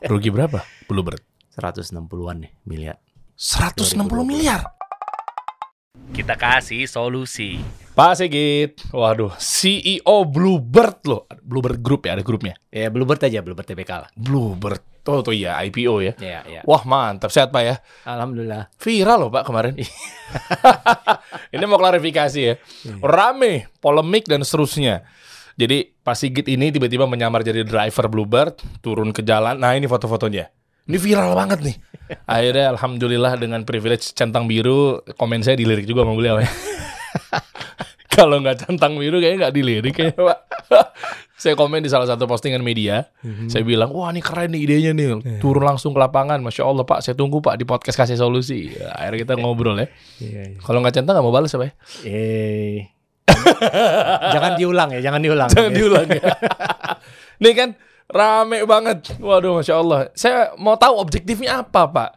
Rugi berapa? Bluebird. 160-an nih miliar. 160 miliar. Kita kasih solusi. Pak Sigit, waduh, CEO Bluebird loh, Bluebird Group ya, ada grupnya. Ya Bluebird aja, Bluebird TPK lah. Bluebird, oh tuh iya IPO ya. Iya, iya. Wah mantap, sehat Pak ya. Alhamdulillah. Viral loh Pak kemarin. ini mau klarifikasi ya. Rame, polemik dan seterusnya. Jadi Pak Sigit ini tiba-tiba menyamar jadi driver Bluebird, turun ke jalan. Nah ini foto-fotonya. Ini viral banget nih. Akhirnya Alhamdulillah dengan privilege centang biru, komen saya dilirik juga sama beliau ya. Kalau nggak centang biru kayaknya nggak dilirik kayaknya Pak. saya komen di salah satu postingan media, saya bilang, wah ini keren nih idenya nih, turun langsung ke lapangan, masya Allah Pak, saya tunggu Pak di podcast kasih solusi. Ya, akhirnya kita ngobrol ya. Iya, iya. Kalau nggak centang nggak mau balas apa ya? Eh. jangan diulang ya, jangan diulang. Jangan diulang ya. Nih kan rame banget. Waduh, masya Allah. Saya mau tahu objektifnya apa, Pak?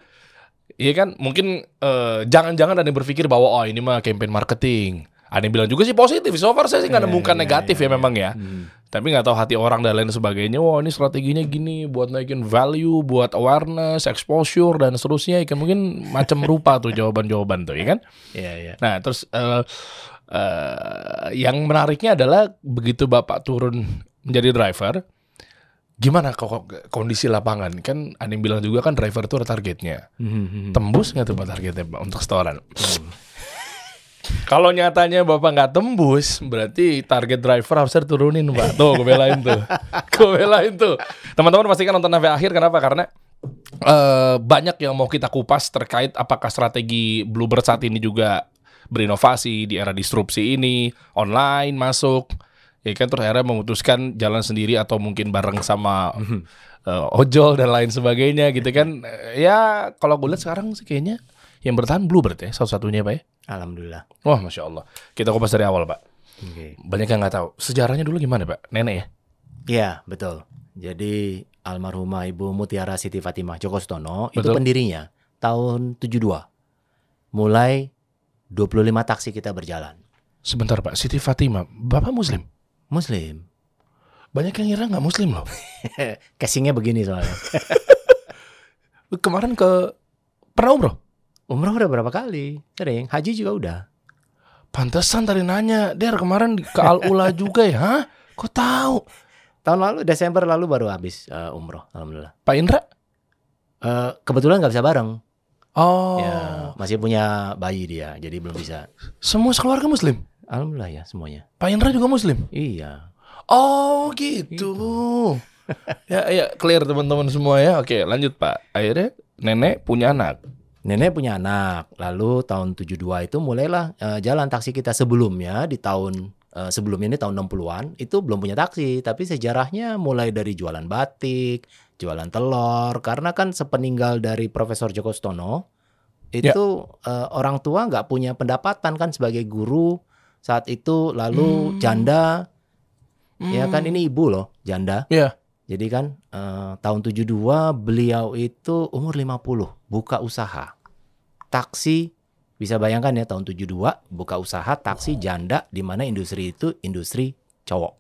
Iya kan, mungkin eh, jangan-jangan ada yang berpikir bahwa oh ini mah campaign marketing. Ada yang bilang juga sih positif. So far saya sih nggak Iya, nemukan iya, negatif iya, ya memang ya. Hmm. Tapi nggak tahu hati orang dan lain sebagainya. Wah ini strateginya gini buat naikin value, buat awareness, exposure dan seterusnya. Kan mungkin macam rupa tuh jawaban-jawaban tuh, ya kan? Iya, iya. Nah, terus eh eh, yang menariknya adalah begitu Bapak turun menjadi driver, gimana kok kondisi lapangan? Kan ada yang bilang juga kan driver itu ada targetnya. Hmm, hmm, Tembus nggak tuh Pak targetnya Pak untuk setoran? Kalau nyatanya Bapak nggak tembus, berarti target driver harus turunin Pak. Tuh, gue belain tuh. gue belain tuh. Teman-teman pastikan nonton sampai akhir. Kenapa? Karena eh, banyak yang mau kita kupas terkait apakah strategi Bluebird saat ini juga berinovasi di era disrupsi ini, online masuk. Ya kan terus akhirnya memutuskan jalan sendiri atau mungkin bareng sama eh, ojol dan lain sebagainya gitu kan. Ya kalau gue lihat sekarang sih kayaknya yang bertahan Bluebird ya satu-satunya Pak ya. Alhamdulillah. Wah, masya Allah. Kita kupas dari awal, Pak. Oke. Banyak yang nggak tahu sejarahnya dulu gimana, Pak? Nenek ya? Iya, betul. Jadi almarhumah Ibu Mutiara Siti Fatimah Joko Stono itu pendirinya tahun 72. Mulai 25 taksi kita berjalan. Sebentar, Pak. Siti Fatimah, Bapak Muslim? Muslim. Banyak yang ngira nggak Muslim loh. Casingnya begini soalnya. Kemarin ke pernah umroh? Umroh udah berapa kali? Sering. Haji juga udah. Pantesan tadi nanya, Der kemarin ke Al Ula juga ya? Hah? Kok tahu? Tahun lalu Desember lalu baru habis eh, umroh. Alhamdulillah. Pak Indra? Eh, kebetulan nggak bisa bareng. Oh, Ya, masih punya bayi dia, jadi belum bisa. semua sekeluarga Muslim. Alhamdulillah ya semuanya. Pak Indra juga Muslim. Iya. Oh, gitu. ya, ya, clear teman-teman semua ya. Oke, lanjut Pak. Akhirnya nenek punya anak. Nenek punya anak. Lalu tahun 72 itu mulailah eh, jalan taksi kita sebelumnya di tahun eh, sebelumnya ini tahun 60-an itu belum punya taksi, tapi sejarahnya mulai dari jualan batik, jualan telur karena kan sepeninggal dari Profesor Joko Stono itu eh, orang tua nggak punya pendapatan kan sebagai guru saat itu lalu Hmm. janda ya kan ini ibu loh janda Iya. jadi kan eh, tahun 72 beliau itu umur 50 buka usaha. Taksi bisa bayangkan ya tahun 72 buka usaha taksi janda di mana industri itu industri cowok.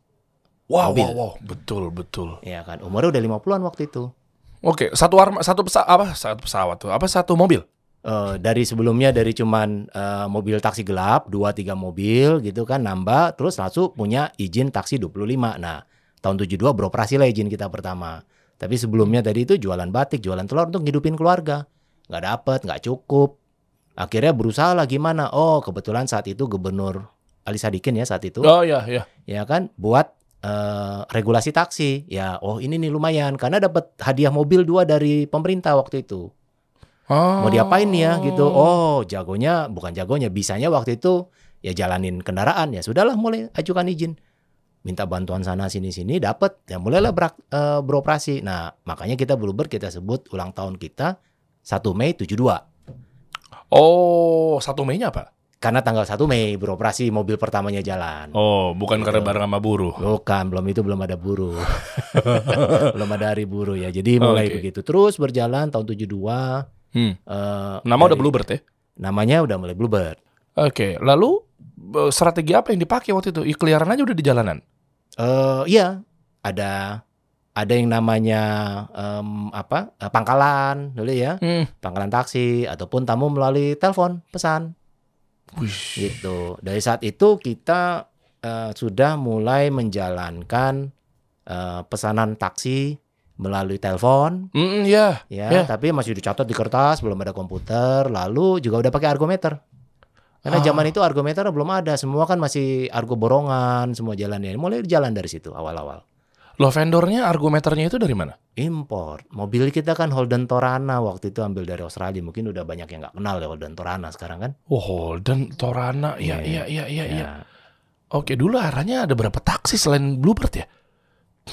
Wow, Mobil. wow, wow, betul, betul. Ya kan umurnya udah 50-an waktu itu. Oke, satu arma, satu pesawat apa? Satu pesawat tuh. Apa satu mobil? Eh, dari sebelumnya dari cuman eh, mobil taksi gelap 2 3 mobil gitu kan nambah terus langsung punya izin taksi 25. Nah, tahun 72 beroperasi lah izin kita pertama. Tapi sebelumnya tadi itu jualan batik, jualan telur untuk ngidupin keluarga. Nggak dapet, nggak cukup. Akhirnya berusaha lah gimana. Oh, kebetulan saat itu gubernur Ali Sadikin ya saat itu. Oh ya, ya. Ya kan buat eh, regulasi taksi. Ya, oh ini nih lumayan. Karena dapat hadiah mobil dua dari pemerintah waktu itu. Oh. mau diapain nih ya gitu. Oh. Jagonya bukan jagonya bisanya waktu itu ya jalanin kendaraan. Ya sudahlah mulai ajukan izin. Minta bantuan sana sini sini dapat ya mulailah berak- eh, beroperasi. Nah makanya kita Bluebird kita sebut ulang tahun kita 1 Mei 72 Oh, satu Mei-nya apa? Karena tanggal 1 Mei beroperasi mobil pertamanya jalan Oh, bukan karena Gitu. bareng sama buruh. Bukan, belum itu belum ada buruh. belum ada hari buruh ya. Jadi mulai Oke. begitu. Terus berjalan tahun 72 Hmm. eh, Nama udah dari- Bluebird ya? Namanya udah mulai Bluebird. Oke, lalu eh, strategi apa yang dipakai waktu itu? Ikliaran aja udah di jalanan. Eh iya, ada ada yang namanya em, apa eh, pangkalan dulu ya, Hmm. pangkalan taksi ataupun tamu melalui telepon pesan Wih. gitu. Dari saat itu kita eh, sudah mulai menjalankan eh, pesanan taksi melalui telepon Mm, ya. ya, Ya. tapi masih dicatat di kertas, belum ada komputer, lalu juga udah pakai argometer. Karena Ah. zaman itu argometer belum ada, semua kan masih argo borongan, semua jalannya. Mulai jalan dari situ awal-awal. Loh vendornya argumeternya itu dari mana? Import. Mobil kita kan Holden Torana waktu itu ambil dari Australia. Mungkin udah banyak yang nggak kenal ya Holden Torana sekarang kan. Oh, Holden, Torana. Iya, Iya. iya, iya, iya. Ya. Oke, dulu arahnya ada berapa taksi selain Bluebird ya?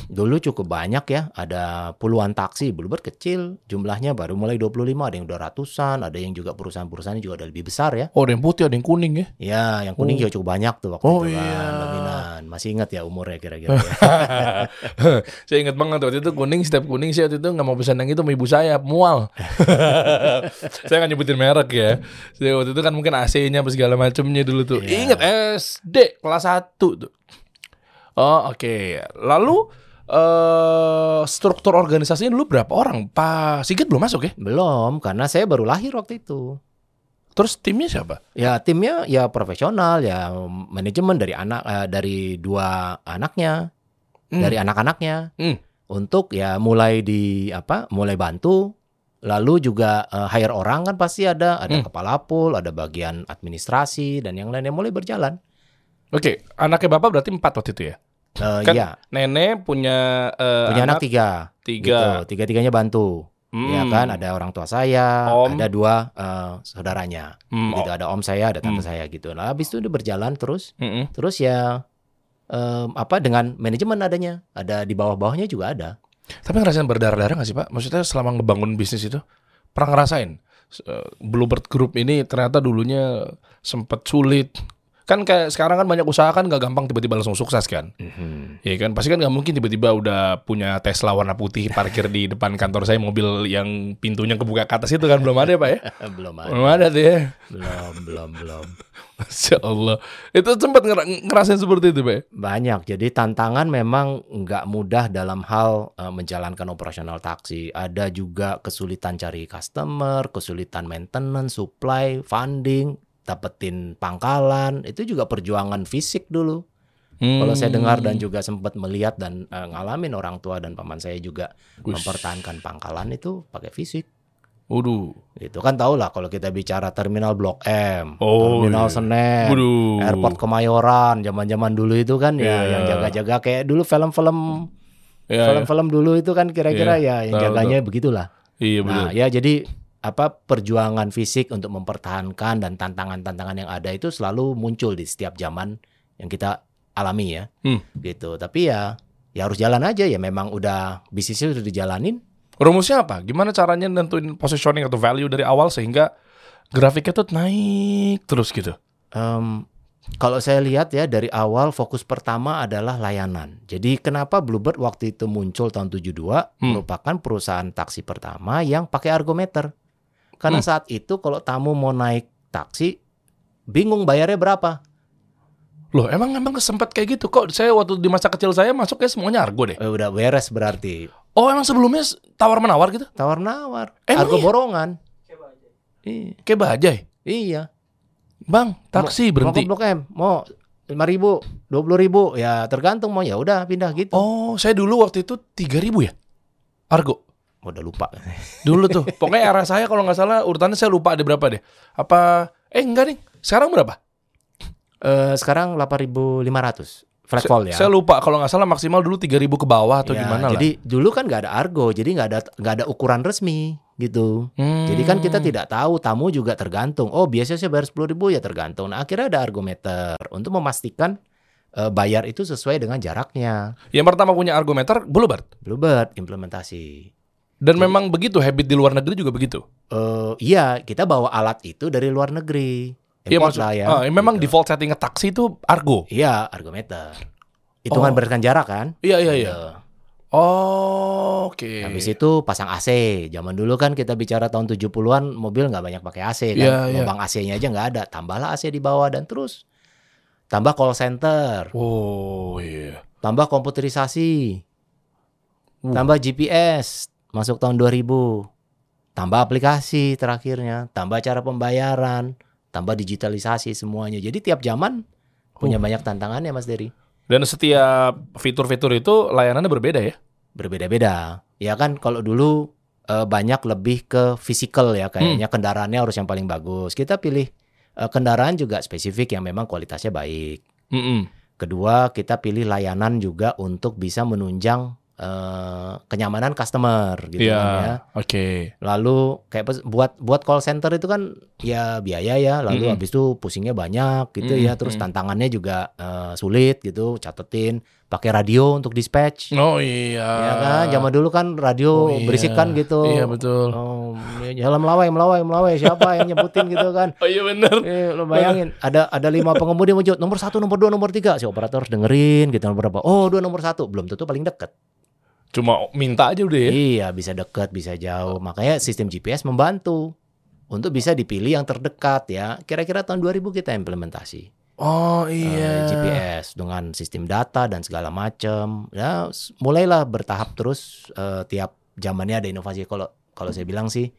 Dulu cukup banyak ya, ada puluhan taksi, Bluebird kecil, jumlahnya baru mulai 25, ada yang udah ratusan, ada yang juga perusahaan-perusahaannya juga ada lebih besar ya. Oh, ada yang putih, ada yang kuning ya. Ya, yang kuning Oh. juga cukup banyak tuh waktu Oh, itu kan, iya. dominan. Masih ingat ya umurnya kira-kira ya. saya ingat banget waktu itu kuning, setiap kuning saya waktu itu nggak mau pesan yang itu sama ibu saya, mual. saya nggak nyebutin merek ya. Saya waktu itu kan mungkin AC-nya apa segala macamnya dulu tuh. Iya. Ingat SD kelas 1 tuh. Oh, oke. Lalu eh struktur organisasinya dulu berapa orang? Pak Sigit belum masuk ya? Belum, karena saya baru lahir waktu itu. Terus timnya siapa? Ya timnya ya profesional ya manajemen dari anak eh, dari dua anaknya Hmm. dari anak-anaknya Hmm. untuk ya mulai di apa mulai bantu lalu juga eh, hire orang kan pasti ada ada Hmm. kepala pool ada bagian administrasi dan yang lainnya mulai berjalan Oke, anaknya bapak berarti empat waktu itu ya? Eh, Kan ya Nenek punya eh, punya anak, tiga tiga. gitu. tiga tiganya bantu ya Hmm. kan ada orang tua saya Om. ada dua eh, saudaranya Hmm, gitu ada om saya ada tante Hmm. saya gitu nah habis itu udah berjalan terus Mm-mm. Terus ya em, apa dengan manajemen adanya, ada di bawah-bawahnya juga ada. Tapi ngerasain berdarah-darah gak sih Pak? Maksudnya selama ngebangun bisnis itu pernah ngerasain Bluebird Group ini ternyata dulunya sempet sulit. Kan kayak sekarang kan banyak usaha kan gak gampang tiba-tiba langsung sukses kan? Iya kan? Pasti kan gak mungkin tiba-tiba udah punya Tesla warna putih parkir di depan kantor saya mobil yang pintunya kebuka ke atas itu kan belum ada ya Pak ya? belum ada, Belum ada tuh ya. belum, belum, belum. Masya Allah. Itu sempat ngera- ngerasain seperti itu Pak ya? Banyak. Jadi tantangan memang nggak mudah dalam hal eh, menjalankan operasional taksi. Ada juga kesulitan cari customer, kesulitan maintenance, supply, funding, dapetin pangkalan. Itu juga perjuangan fisik dulu. Kalau saya dengar dan juga sempat melihat dan eh, ngalamin orang tua dan paman saya juga Wush. mempertahankan pangkalan itu pakai fisik. Waduh. Gitu kan tau lah kalau kita bicara terminal Blok M, Oh, terminal iya. Senen, Waduh. airport Kemayoran, zaman-zaman dulu itu kan ya Iya. yang jaga-jaga kayak dulu film-film Ya, ya. film-film dulu itu kan kira-kira ya yang jaganya begitulah. Iya betul. Nah, ya jadi apa perjuangan fisik untuk mempertahankan dan tantangan-tantangan yang ada itu selalu muncul di setiap zaman yang kita alami ya. Hmm. Gitu. Tapi ya ya harus jalan aja ya memang udah bisnisnya sudah dijalanin Rumusnya apa? Gimana caranya nentuin positioning atau value dari awal sehingga grafiknya tuh naik terus gitu? Em, kalau saya lihat ya dari awal fokus pertama adalah layanan. Jadi kenapa Bluebird waktu itu muncul tahun 72 Hmm. merupakan perusahaan taksi pertama yang pakai argometer. Karena Hmm. saat itu kalau tamu mau naik taksi bingung bayarnya berapa. Loh, emang emang sempet kayak gitu kok? Saya waktu di masa kecil saya masuk kayak semuanya argo deh. Eh, udah beres berarti. Oh, emang sebelumnya tawar menawar gitu? Tawar nawar, Emang argo iya? borongan. Iya. Kayak bajai. Iya. Bang, taksi Mau berhenti. ke Blok M, mau lima ribu, dua puluh ribu, ya tergantung mau ya udah pindah gitu. Oh, saya dulu waktu itu 3000 ya? Argo. Udah lupa. Dulu tuh. Pokoknya era saya kalau nggak salah urutannya saya lupa ada berapa deh. Apa eh enggak nih. Sekarang berapa? Eh, sekarang 8.500 flat fall ya. Saya lupa kalau nggak salah maksimal dulu 3000 ke bawah atau Ya, gimana lah. Jadi dulu kan nggak ada argo, jadi nggak ada nggak ada ukuran resmi gitu. Hmm. Jadi kan kita tidak tahu tamu juga tergantung. Oh biasanya saya bayar sepuluh ribu ya tergantung. Nah akhirnya ada argometer untuk memastikan eh, bayar itu sesuai dengan jaraknya. Yang pertama punya argometer Bluebird. Bluebird implementasi. Dan Jadi- memang begitu habit di luar negeri juga begitu. Eh iya kita bawa alat itu dari luar negeri. Iya maksud, lah ya. memang gitu. default setting taksi itu argo. Iya argometer. Hitungan Oh. berdasarkan jarak kan. Iya iya iya. Oh, oke. Habis itu pasang AC. Zaman dulu kan kita bicara tahun 70-an mobil nggak banyak pakai AC kan. Iya, iya. Lubang AC-nya aja nggak ada. Tambahlah AC di bawah dan terus tambah call center, Oh iya. tambah komputerisasi. Uh. tambah GPS masuk tahun 2000, tambah aplikasi terakhirnya, tambah cara pembayaran, tambah digitalisasi semuanya. Jadi tiap zaman punya Uh. banyak tantangannya Mas Dery. Dan setiap fitur-fitur itu layanannya berbeda ya? Berbeda-beda. Ya kan kalau dulu eh, banyak lebih ke fisikal ya Hmm. kayaknya kendaraannya harus yang paling bagus. Kita pilih eh, kendaraan juga spesifik yang memang kualitasnya baik. Mm-mm. Kedua, kita pilih layanan juga untuk bisa menunjang eh, kenyamanan customer gitu Iya, kan ya. oke. Lalu kayak buat buat call center itu kan ya biaya ya, lalu Mm-mm. habis itu pusingnya banyak gitu Mm-mm, ya, terus mm. tantangannya juga eh, sulit gitu, catetin, pakai radio untuk dispatch. Oh iya. Ya kan, zaman dulu kan Oh, radio iya. berisikan gitu. Iya betul. Oh, ya, jalan melawai, melawai, melawai. Siapa yang nyebutin gitu kan? Oh iya bener. Eh, lo bayangin ada ada lima pengemudi muncul nomor satu, nomor dua, nomor tiga. Si operator harus dengerin gitu nomor berapa. Oh dua nomor satu belum tentu paling deket. Cuma minta aja udah ya. Iya bisa deket, bisa jauh. Makanya sistem GPS membantu untuk bisa dipilih yang terdekat ya. Kira-kira tahun 2000 kita implementasi Oh eh, iya. GPS dengan sistem data dan segala macam. Ya mulailah bertahap terus eh, tiap zamannya ada inovasi. Kalau kalau saya bilang sih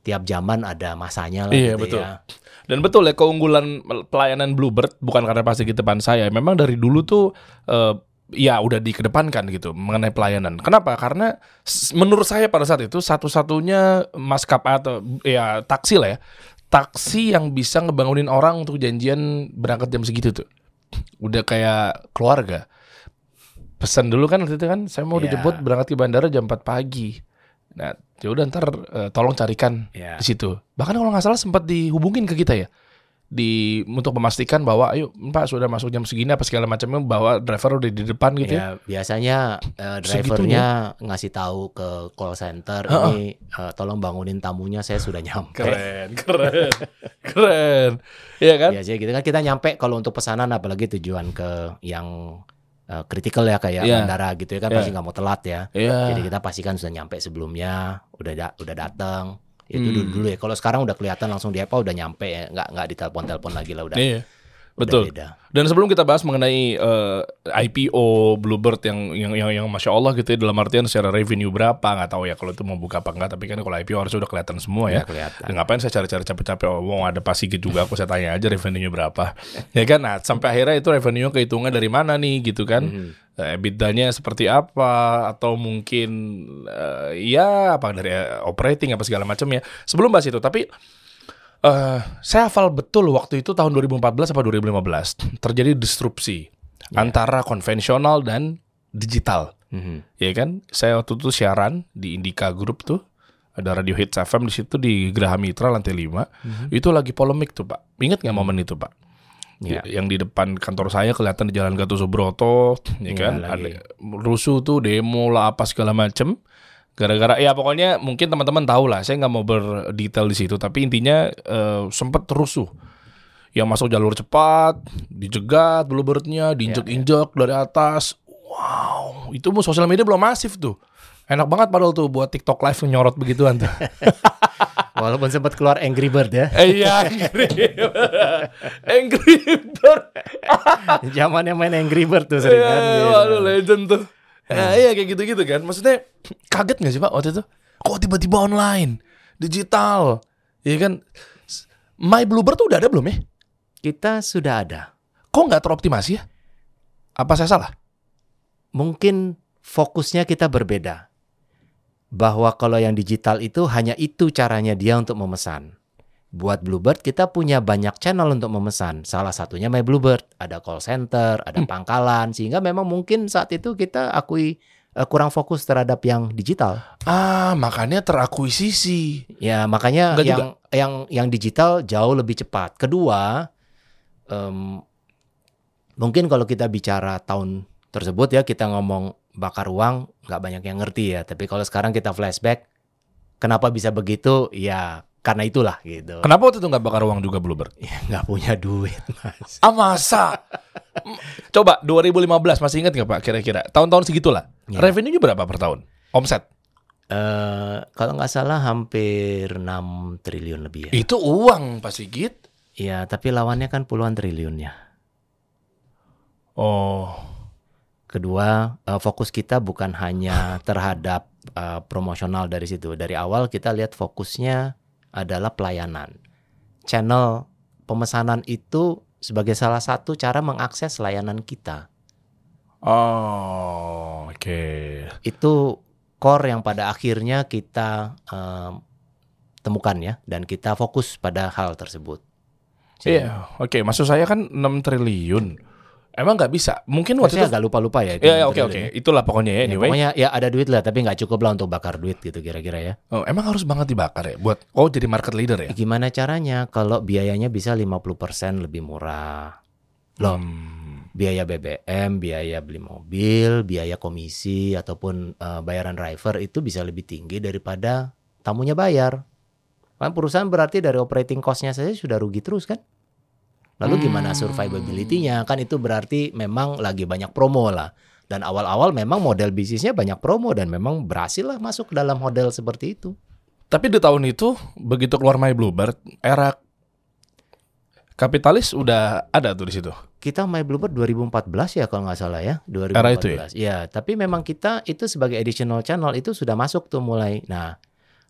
tiap zaman ada masanya lah Iya, gitu betul. ya. Dan betul ya keunggulan pelayanan Bluebird bukan karena pasti di depan saya. Memang dari dulu tuh eh, ya udah dikedepankan gitu mengenai pelayanan. Kenapa? Karena menurut saya pada saat itu satu-satunya maskapai atau ya taksi lah ya. Taksi yang bisa ngebangunin orang untuk janjian berangkat jam segitu tuh. Udah kayak keluarga. Pesan dulu kan waktu itu kan saya mau Iya. dijemput berangkat ke bandara jam 4 pagi. Nah, ya udah ntar eh, tolong carikan Ya. di situ. Bahkan kalau nggak salah sempat dihubungin ke kita ya, di untuk memastikan bahwa ayo Pak sudah masuk jam segini apa segala macamnya bahwa driver udah di depan gitu ya. Ya, biasanya Segitunya. drivernya ngasih tahu ke call center Heeh. ini eh, tolong bangunin tamunya saya sudah nyampe. Keren, keren, keren. Iya kan? Biasanya gitu kan kita nyampe kalau untuk pesanan apalagi tujuan ke yang eh, kritikal ya kayak Iya. bandara gitu ya kan Iya. pasti nggak mau telat ya. Iya. Jadi kita pastikan sudah nyampe sebelumnya, udah da- udah datang. Itu Hmm. dulu dulu ya. Kalau sekarang udah kelihatan langsung di apa udah nyampe ya, nggak nggak ditelepon-telepon lagi lah udah. Iya. Betul. beda. Dan sebelum kita bahas mengenai eh, IPO Bluebird yang yang yang, yang masya Allah gitu ya dalam artian secara revenue berapa nggak tahu ya kalau itu mau buka apa enggak tapi kan kalau IPO harusnya udah kelihatan semua ya. Udah kelihatan. Dan ngapain saya cari-cari capek-capek oh, mau ada pas Sigit juga aku saya tanya aja revenue-nya berapa. ya kan nah sampai akhirnya itu revenue kehitungan dari mana nih gitu kan. Mhm. Eh, EBITDA-nya seperti apa atau mungkin eh, ya apa dari eh, operating apa segala macam ya. Sebelum bahas itu tapi eh saya hafal betul waktu itu tahun 2014 apa 2015 terjadi disrupsi antara konvensional dan digital. Mhm. Ya kan? Saya waktu itu siaran di Indika Group tuh ada Radio Hits FM di situ di Graha Mitra lantai 5. Itu lagi polemik tuh, Pak. Ingat nggak momen itu, Pak? Ya. yang di depan kantor saya kelihatan di Jalan Gatot Subroto, ya Iya, kan? Ada rusuh tuh demo lah apa segala macem. Gara-gara ya pokoknya mungkin teman-teman tahu lah. Saya nggak mau berdetail di situ, tapi intinya eh, sempet rusuh. Yang masuk jalur cepat, dijegat bluebirdnya, diinjek-injek dari atas. Wow, itu mau sosial media belum masif tuh. Enak banget padahal tuh buat TikTok live nyorot begituan tuh. Walaupun sempat keluar Angry Bird ya. Eh, Iya, Angry Bird. Angry Bird. Zamannya main Angry Bird tuh sering kan. Iya, gitu. waduh legend tuh. Ya, iya kayak gitu-gitu kan. Maksudnya kaget gak sih Pak waktu itu? Kok tiba-tiba online, digital, Iya kan? My Bluebird tuh udah ada belum ya? Kita sudah ada. Kok nggak teroptimasi ya? Apa saya salah? Mungkin fokusnya kita berbeda. Bahwa kalau yang digital itu hanya itu caranya dia untuk memesan. Buat Bluebird kita punya banyak channel untuk memesan. Salah satunya My Bluebird, ada call center, ada Hmm. pangkalan sehingga memang mungkin saat itu kita akui eh, kurang fokus terhadap yang digital. Ah, makanya terakuisisi. Ya makanya Enggak yang yang yang digital jauh lebih cepat. Kedua, em, mungkin kalau kita bicara tahun tersebut ya kita ngomong bakar uang nggak banyak yang ngerti ya. Tapi kalau sekarang kita flashback, kenapa bisa begitu? Ya karena itulah gitu. Kenapa waktu itu nggak bakar uang juga Bluebird? Ya, nggak punya duit mas. Ah masa? Coba 2015 masih ingat nggak Pak kira-kira? Tahun-tahun segitulah. Iya. Revenue-nya berapa per tahun? Omset? Eh, kalau nggak salah hampir 6 triliun lebih ya. Itu uang Pak Sigit. Iya, tapi lawannya kan puluhan triliun ya. Oh. Kedua, eh, fokus kita bukan hanya terhadap eh, promosional dari situ. Dari awal kita lihat fokusnya adalah pelayanan. Channel pemesanan itu sebagai salah satu cara mengakses layanan kita. Oh, oke. Itu core yang pada akhirnya kita eh, temukan ya dan kita fokus pada hal tersebut. Iya, oke. Maksud saya kan 6 triliun. Emang nggak bisa? Mungkin waktu saya itu. agak lupa-lupa ya. itu Ya, ya, yang oke, oke. ya. Itulah pokoknya ya. Ya, Anyway, pokoknya ya ada duit lah, tapi nggak cukup lah untuk bakar duit gitu kira-kira ya. Oh, emang harus banget dibakar ya buat oh jadi market leader ya? Gimana caranya kalau biayanya bisa 50% lebih murah? Loh, Hmm. biaya BBM, biaya beli mobil, biaya komisi ataupun eh, bayaran driver itu bisa lebih tinggi daripada tamunya bayar. Kan perusahaan berarti dari operating cost-nya saja sudah rugi terus kan? Lalu gimana Hmm. survivability-nya? Kan itu berarti memang lagi banyak promo lah. Dan awal-awal memang model bisnisnya banyak promo dan memang berhasil lah masuk ke dalam model seperti itu. Tapi di tahun itu begitu keluar My Bluebird, era kapitalis udah ada tuh di situ. kita My Bluebird 2014 ya kalau nggak salah ya 2014 Era itu ya tapi memang kita itu sebagai additional channel itu sudah masuk tuh mulai nah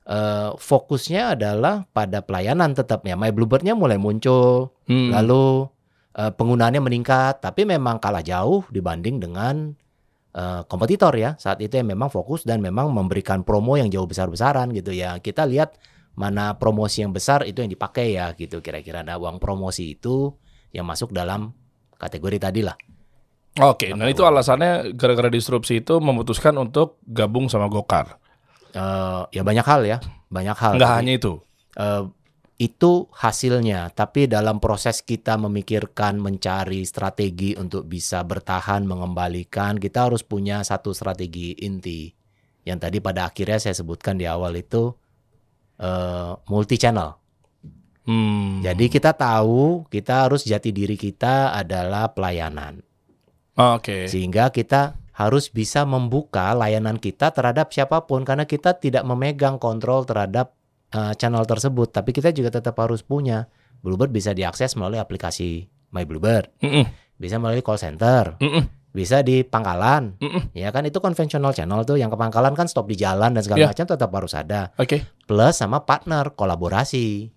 eh, fokusnya adalah pada pelayanan tetapnya. My Bluebirdnya mulai muncul. Hmm. lalu eh, penggunaannya meningkat tapi memang kalah jauh dibanding dengan eh, kompetitor ya. Saat itu yang memang fokus dan memang memberikan promo yang jauh besar-besaran gitu ya. Kita lihat mana promosi yang besar itu yang dipakai ya gitu. Kira-kira nah uang promosi itu yang masuk dalam kategori tadi lah. Oke, nah itu alasannya gara-gara disrupsi itu memutuskan untuk gabung sama Gokar. Eh, ya banyak hal ya banyak hal Enggak hanya itu. eh, itu hasilnya tapi dalam proses kita memikirkan mencari strategi untuk bisa bertahan mengembalikan kita harus punya satu strategi inti yang tadi pada akhirnya saya sebutkan di awal itu eh, multi channel Hmm. jadi kita tahu kita harus jati diri kita adalah pelayanan Oke. sehingga kita harus bisa membuka layanan kita terhadap siapa pun karena kita tidak memegang kontrol terhadap uh, channel tersebut tapi kita juga tetap harus punya Bluebird bisa diakses melalui aplikasi My Bluebird Mm-mm. bisa melalui call center Mm-mm. bisa di pangkalan Mm-mm. ya kan itu konvensional channel tuh yang ke pangkalan kan stop di jalan dan segala Iya. macam tetap harus ada Oke. plus sama partner kolaborasi.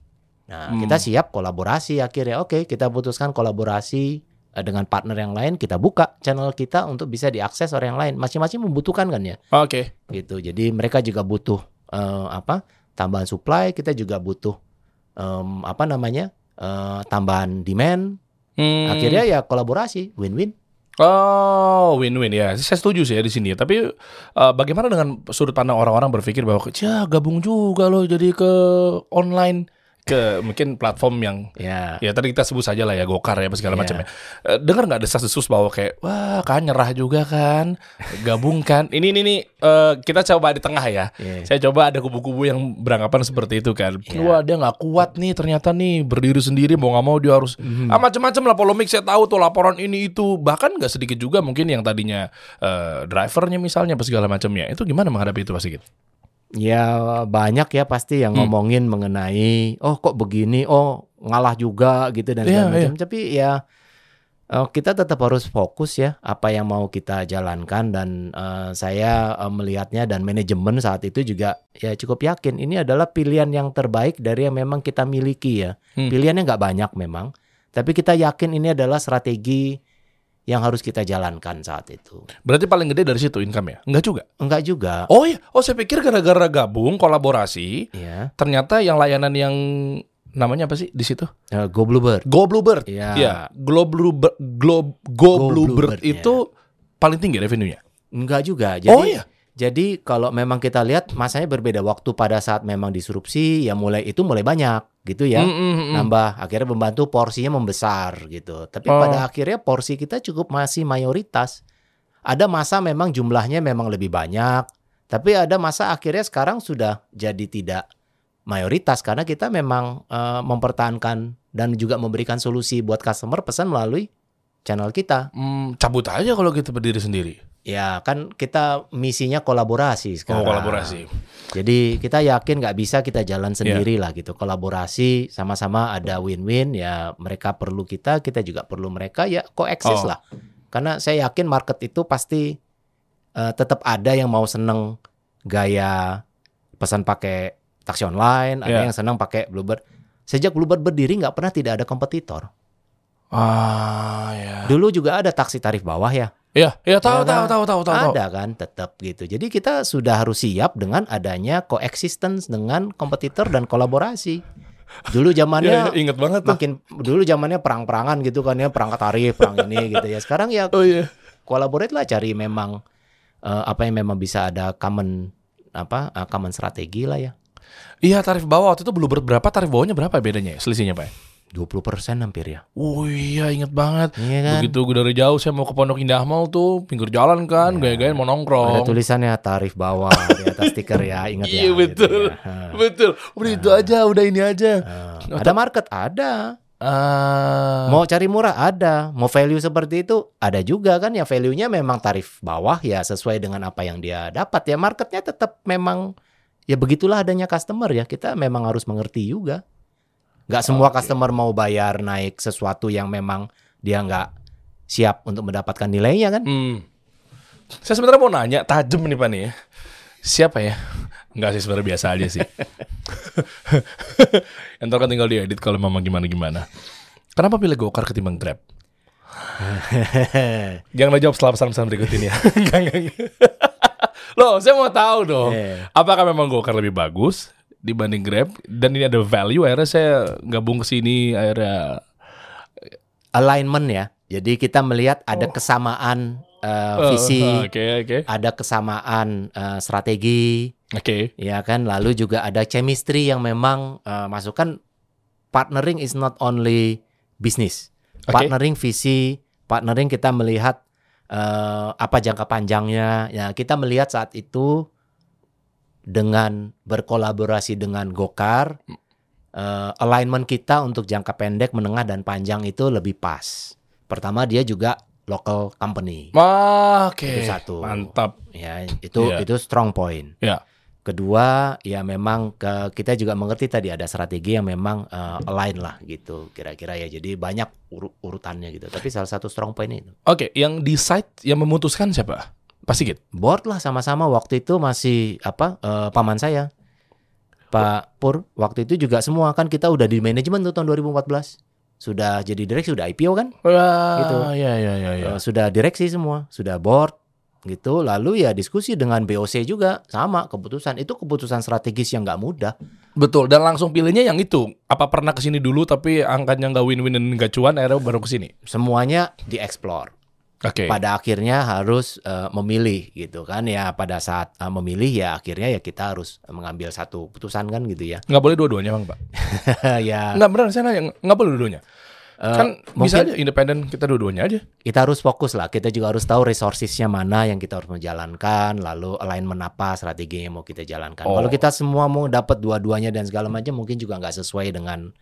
Nah, Hmm. kita siap kolaborasi akhirnya. Oke, kita putuskan kolaborasi dengan partner yang lain, kita buka channel kita untuk bisa diakses orang yang lain. Masing-masing membutuhkan kan ya, Oke. gitu. Jadi mereka juga butuh eh, apa? tambahan supply, kita juga butuh em, apa namanya? eh, tambahan demand. Hmm. Akhirnya ya kolaborasi, win-win. Oh, win-win ya. Saya setuju sih ya di sini. Tapi eh, bagaimana dengan sudut pandang orang-orang berpikir bahwa ya gabung juga loh jadi ke online ke mungkin platform yang Ya. ya tadi kita sebut saja lah ya Gokar ya apa segala Iya. macam ya. Eh, dengar nggak desas-desus bahwa kayak wah kan nyerah juga kan, gabung kan. Ini ini nih eh, kita coba di tengah ya. Iya. Saya coba ada kubu-kubu yang beranggapan seperti itu kan. Iya. Wah dia nggak kuat nih ternyata nih berdiri sendiri mau nggak mau dia harus Mhm. ah, macam-macam lah polemik saya tahu tuh laporan ini itu bahkan nggak sedikit juga mungkin yang tadinya eh, drivernya misalnya apa segala macamnya itu gimana menghadapi itu Pak Sigit? Ya banyak ya pasti yang Hmm. ngomongin mengenai oh kok begini, oh ngalah juga gitu dan Iya, segala macam. Tapi ya eh, kita tetap harus fokus ya apa yang mau kita jalankan dan eh, saya eh, melihatnya dan manajemen saat itu juga ya cukup yakin ini adalah pilihan yang terbaik dari yang memang kita miliki ya. Hmm. Pilihannya nggak banyak memang, tapi kita yakin ini adalah strategi yang harus kita jalankan saat itu. Berarti paling gede dari situ income ya? Enggak juga. Enggak juga. Oh iya, oh saya pikir gara-gara gabung kolaborasi Ya, ternyata yang layanan yang namanya apa sih di situ? eh, Go Bluebird. Go Bluebird. Iya. Ya, Go Bluebird, Go, Go, Go Bluebird Bluebird, itu paling tinggi revenue-nya. Enggak juga. Jadi oh iya. Jadi kalau memang kita lihat masanya berbeda waktu pada saat memang disrupsi ya mulai itu mulai banyak gitu ya. Mm, mm, mm. Nambah akhirnya membantu porsinya membesar gitu. Tapi Oh. pada akhirnya porsi kita cukup masih mayoritas. Ada masa memang jumlahnya memang lebih banyak, tapi ada masa akhirnya sekarang sudah jadi tidak mayoritas karena kita memang eh, mempertahankan dan juga memberikan solusi buat customer pesan melalui channel kita. Hmm, cabut aja kalau kita berdiri sendiri. Ya kan kita misinya kolaborasi Oh, sekarang. kolaborasi. Jadi kita yakin nggak bisa kita jalan sendiri lah gitu. Kolaborasi sama-sama ada win-win ya. Mereka perlu kita, kita juga perlu mereka ya koeksis Oh. lah. Karena saya yakin market itu pasti eh, tetap ada yang mau seneng gaya pesan pakai taksi online, ada Iya. yang senang pakai Bluebird. Sejak Bluebird berdiri nggak pernah tidak ada kompetitor. Ah, ya. Dulu juga ada taksi tarif bawah ya. Iya, iya tahu Ya tahu kan? tahu tahu tahu. tahu. ada kan tetap gitu. Jadi kita sudah harus siap dengan adanya coexistence dengan kompetitor dan kolaborasi. Dulu Iya, zamannya iya, inget banget tuh. makin dulu zamannya perang-perangan gitu kan ya, perangkat tarif, perang ini gitu ya. Sekarang ya Oh iya. collaborate lah cari memang eh, apa yang memang bisa ada common apa eh, common strategi lah ya. Iya, tarif bawah waktu itu Bluebird berapa, tarif bawahnya berapa bedanya ya? Selisihnya, Pak? 20% hampir ya. Oh iya, inget banget. Iya kan? Begitu gue dari jauh saya mau ke Pondok Indah Mall tuh, pinggir jalan kan, gaya-gaya mau Ada nongkrong. tulisannya tarif bawah di atas stiker ya, ingat ya. Iya gitu betul, ya. Hah. betul. Udah itu aja, udah ini aja. Eh, ada market ada. Ah, Mau cari murah ada, mau value seperti itu ada juga kan ya value-nya memang tarif bawah ya sesuai dengan apa yang dia dapat ya marketnya tetap memang ya begitulah adanya customer ya kita memang harus mengerti juga. Nggak semua Oke. customer mau bayar naik sesuatu yang memang dia nggak siap untuk mendapatkan nilainya kan? Hmm. Saya sebenarnya mau nanya, tajam nih Pak nih ya. Siapa ya? Enggak sih sebenarnya biasa aja sih. Entar kan tinggal diedit kalau memang gimana-gimana. Kenapa pilih Gokar ketimbang Grab? Jangan jawab setelah pesan-pesan berikut ini ya. Enggak, enggak. Loh, saya mau tahu dong. Eh, Apakah memang Gokar lebih bagus dibanding Grab? Dan ini ada value, akhirnya saya gabung ke sini, akhirnya... alignment ya. Jadi kita melihat ada Oh. kesamaan Oh, visi, Oke, oke. ada kesamaan eh, strategi, Oke. ya kan lalu juga ada chemistry yang memang eh, masukkan partnering is not only business Oke. partnering visi partnering kita melihat eh, apa jangka panjangnya ya kita melihat saat itu dengan berkolaborasi dengan Gokar eh, alignment kita untuk jangka pendek menengah dan panjang itu lebih pas pertama dia juga local company Wah, oke. Itu satu. Mantap. ya itu Iya. itu strong point Ya. Kedua, ya memang ke, kita juga mengerti tadi ada strategi yang memang eh, align lah gitu kira-kira ya. Jadi banyak uru- urutannya gitu. Tapi salah satu strong point itu. Oke, yang decide, yang memutuskan siapa? Pak Sigit. Board lah sama-sama waktu itu masih apa eh, paman saya. Pak Pur waktu itu juga semua kan kita udah di manajemen tuh tahun 2014. Sudah jadi direksi, sudah IPO kan? Wah, Gitu. ya, ya, ya, ya. Eh, sudah direksi semua, sudah board gitu. Lalu ya diskusi dengan BOC juga sama keputusan. Itu keputusan strategis yang nggak mudah. Betul, dan langsung pilihnya yang itu. Apa pernah ke sini dulu tapi angkanya nggak win-win dan nggak cuan, akhirnya baru ke sini. Semuanya dieksplor. Oke. pada akhirnya harus eh, memilih gitu kan ya pada saat eh, memilih ya akhirnya ya kita harus mengambil satu putusan kan gitu ya Nggak boleh dua-duanya, Bang, Pak. ya Nggak benar, saya nanya, nggak boleh dua-duanya. eh, kan bisa aja independen kita dua-duanya aja. kita harus fokus lah kita juga harus tahu resourcesnya mana yang kita harus menjalankan lalu alignment apa strategi yang mau kita jalankan Oh. kalau kita semua mau dapat dua-duanya dan segala macam mungkin juga nggak sesuai dengan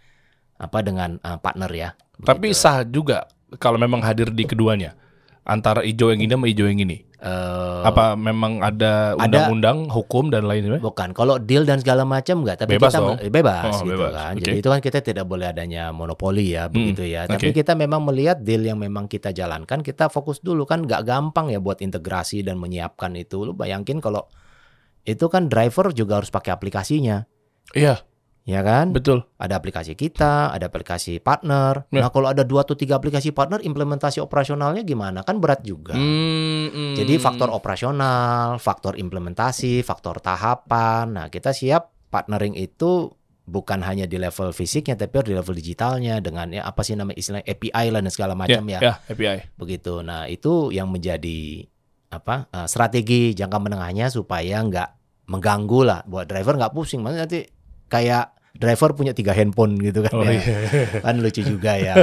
apa dengan eh, partner ya Tapi Begitu. sah juga kalau memang hadir di keduanya. Antara hijau yang ini sama hijau yang ini. Eh, Apa memang ada ada. undang-undang, hukum dan lain-lain? Bukan, kalau deal dan segala macam enggak, tapi Bebas kita dong. bebas Oh, gitu bebas. kan. Oke. Jadi itu kan kita tidak boleh adanya monopoli ya, begitu ya. Tapi kita memang melihat deal yang memang kita jalankan, kita fokus dulu kan nggak gampang ya buat integrasi dan menyiapkan itu. Lu bayangin kalau itu kan driver juga harus pakai aplikasinya, Iya, ya kan? betul. Ada aplikasi kita, ada aplikasi partner. Ya. Nah, kalau ada dua atau tiga aplikasi partner, implementasi operasionalnya gimana? Kan berat juga. Hmm, hmm. Jadi faktor operasional, faktor implementasi, faktor tahapan. Nah, kita siap partnering itu bukan hanya di level fisiknya tapi di level digitalnya dengan ya apa sih namanya istilah API lah dan segala macam ya, ya, API. begitu. Nah, itu yang menjadi apa eh, strategi jangka menengahnya supaya nggak mengganggu lah buat driver nggak pusing. Maksudnya nanti kayak driver punya tiga handphone gitu kan Oh, ya. iya. Kan lucu juga ya.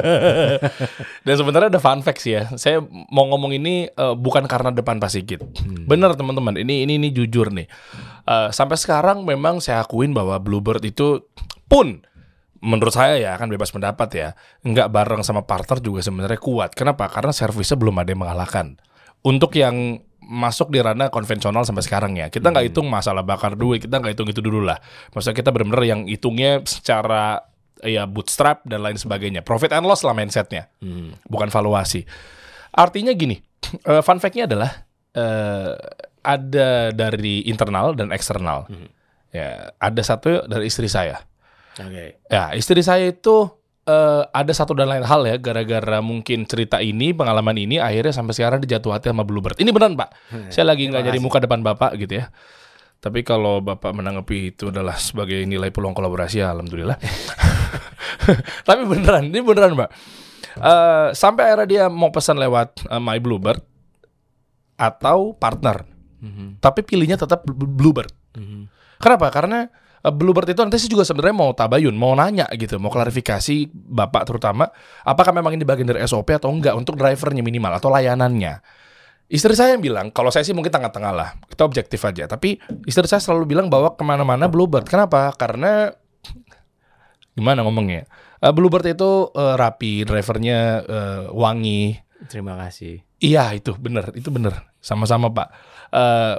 Dan sebenarnya ada fun fact sih ya. Saya mau ngomong ini eh, bukan karena depan Pak Sigit. Hmm. Bener teman-teman, ini ini ini jujur nih. Eh, sampai sekarang memang saya akuin bahwa Bluebird itu pun menurut saya ya kan bebas pendapat ya, nggak bareng sama partner juga sebenarnya kuat. Kenapa? Karena servisnya belum ada yang mengalahkan. Untuk yang masuk di ranah konvensional sampai sekarang ya, kita nggak hitung masalah bakar duit, kita nggak hitung itu dulu lah. Maksudnya kita benar-benar yang hitungnya secara ya bootstrap dan lain sebagainya. Profit and loss lah mindsetnya Hmm. bukan valuasi. Artinya gini, eh, fun fact-nya adalah eh, ada dari internal dan eksternal. Mhm. Ya, ada satu dari istri saya. Oke. Ya, istri saya itu eh, ada satu dan lain hal ya, gara-gara mungkin cerita ini, pengalaman ini, akhirnya sampai sekarang dijatuh hati sama Bluebird. Ini beneran Pak. Saya lagi nggak jadi muka depan Bapak gitu ya. Tapi kalau Bapak menanggapi itu adalah sebagai nilai peluang kolaborasi, ya alhamdulillah. Tapi beneran, ini beneran Mbak. Eh, sampai akhirnya dia mau pesan lewat eh, My Bluebird atau partner. Mhm. Tapi pilihnya tetap Bl- Bluebird. Mhm. Kenapa? Karena Bluebird itu nanti sih juga sebenarnya mau tabayun, mau nanya gitu, mau klarifikasi Bapak terutama apakah memang ini bagian dari SOP atau enggak untuk drivernya minimal atau layanannya. Istri saya yang bilang, kalau saya sih mungkin tengah-tengah lah, kita objektif aja. Tapi istri saya selalu bilang bahwa ke mana-mana Bluebird. Kenapa? Karena gimana ngomongnya? Eh, Bluebird itu eh, rapi, drivernya eh, wangi, Terima kasih. Iya itu bener, itu bener, sama-sama pak. Eh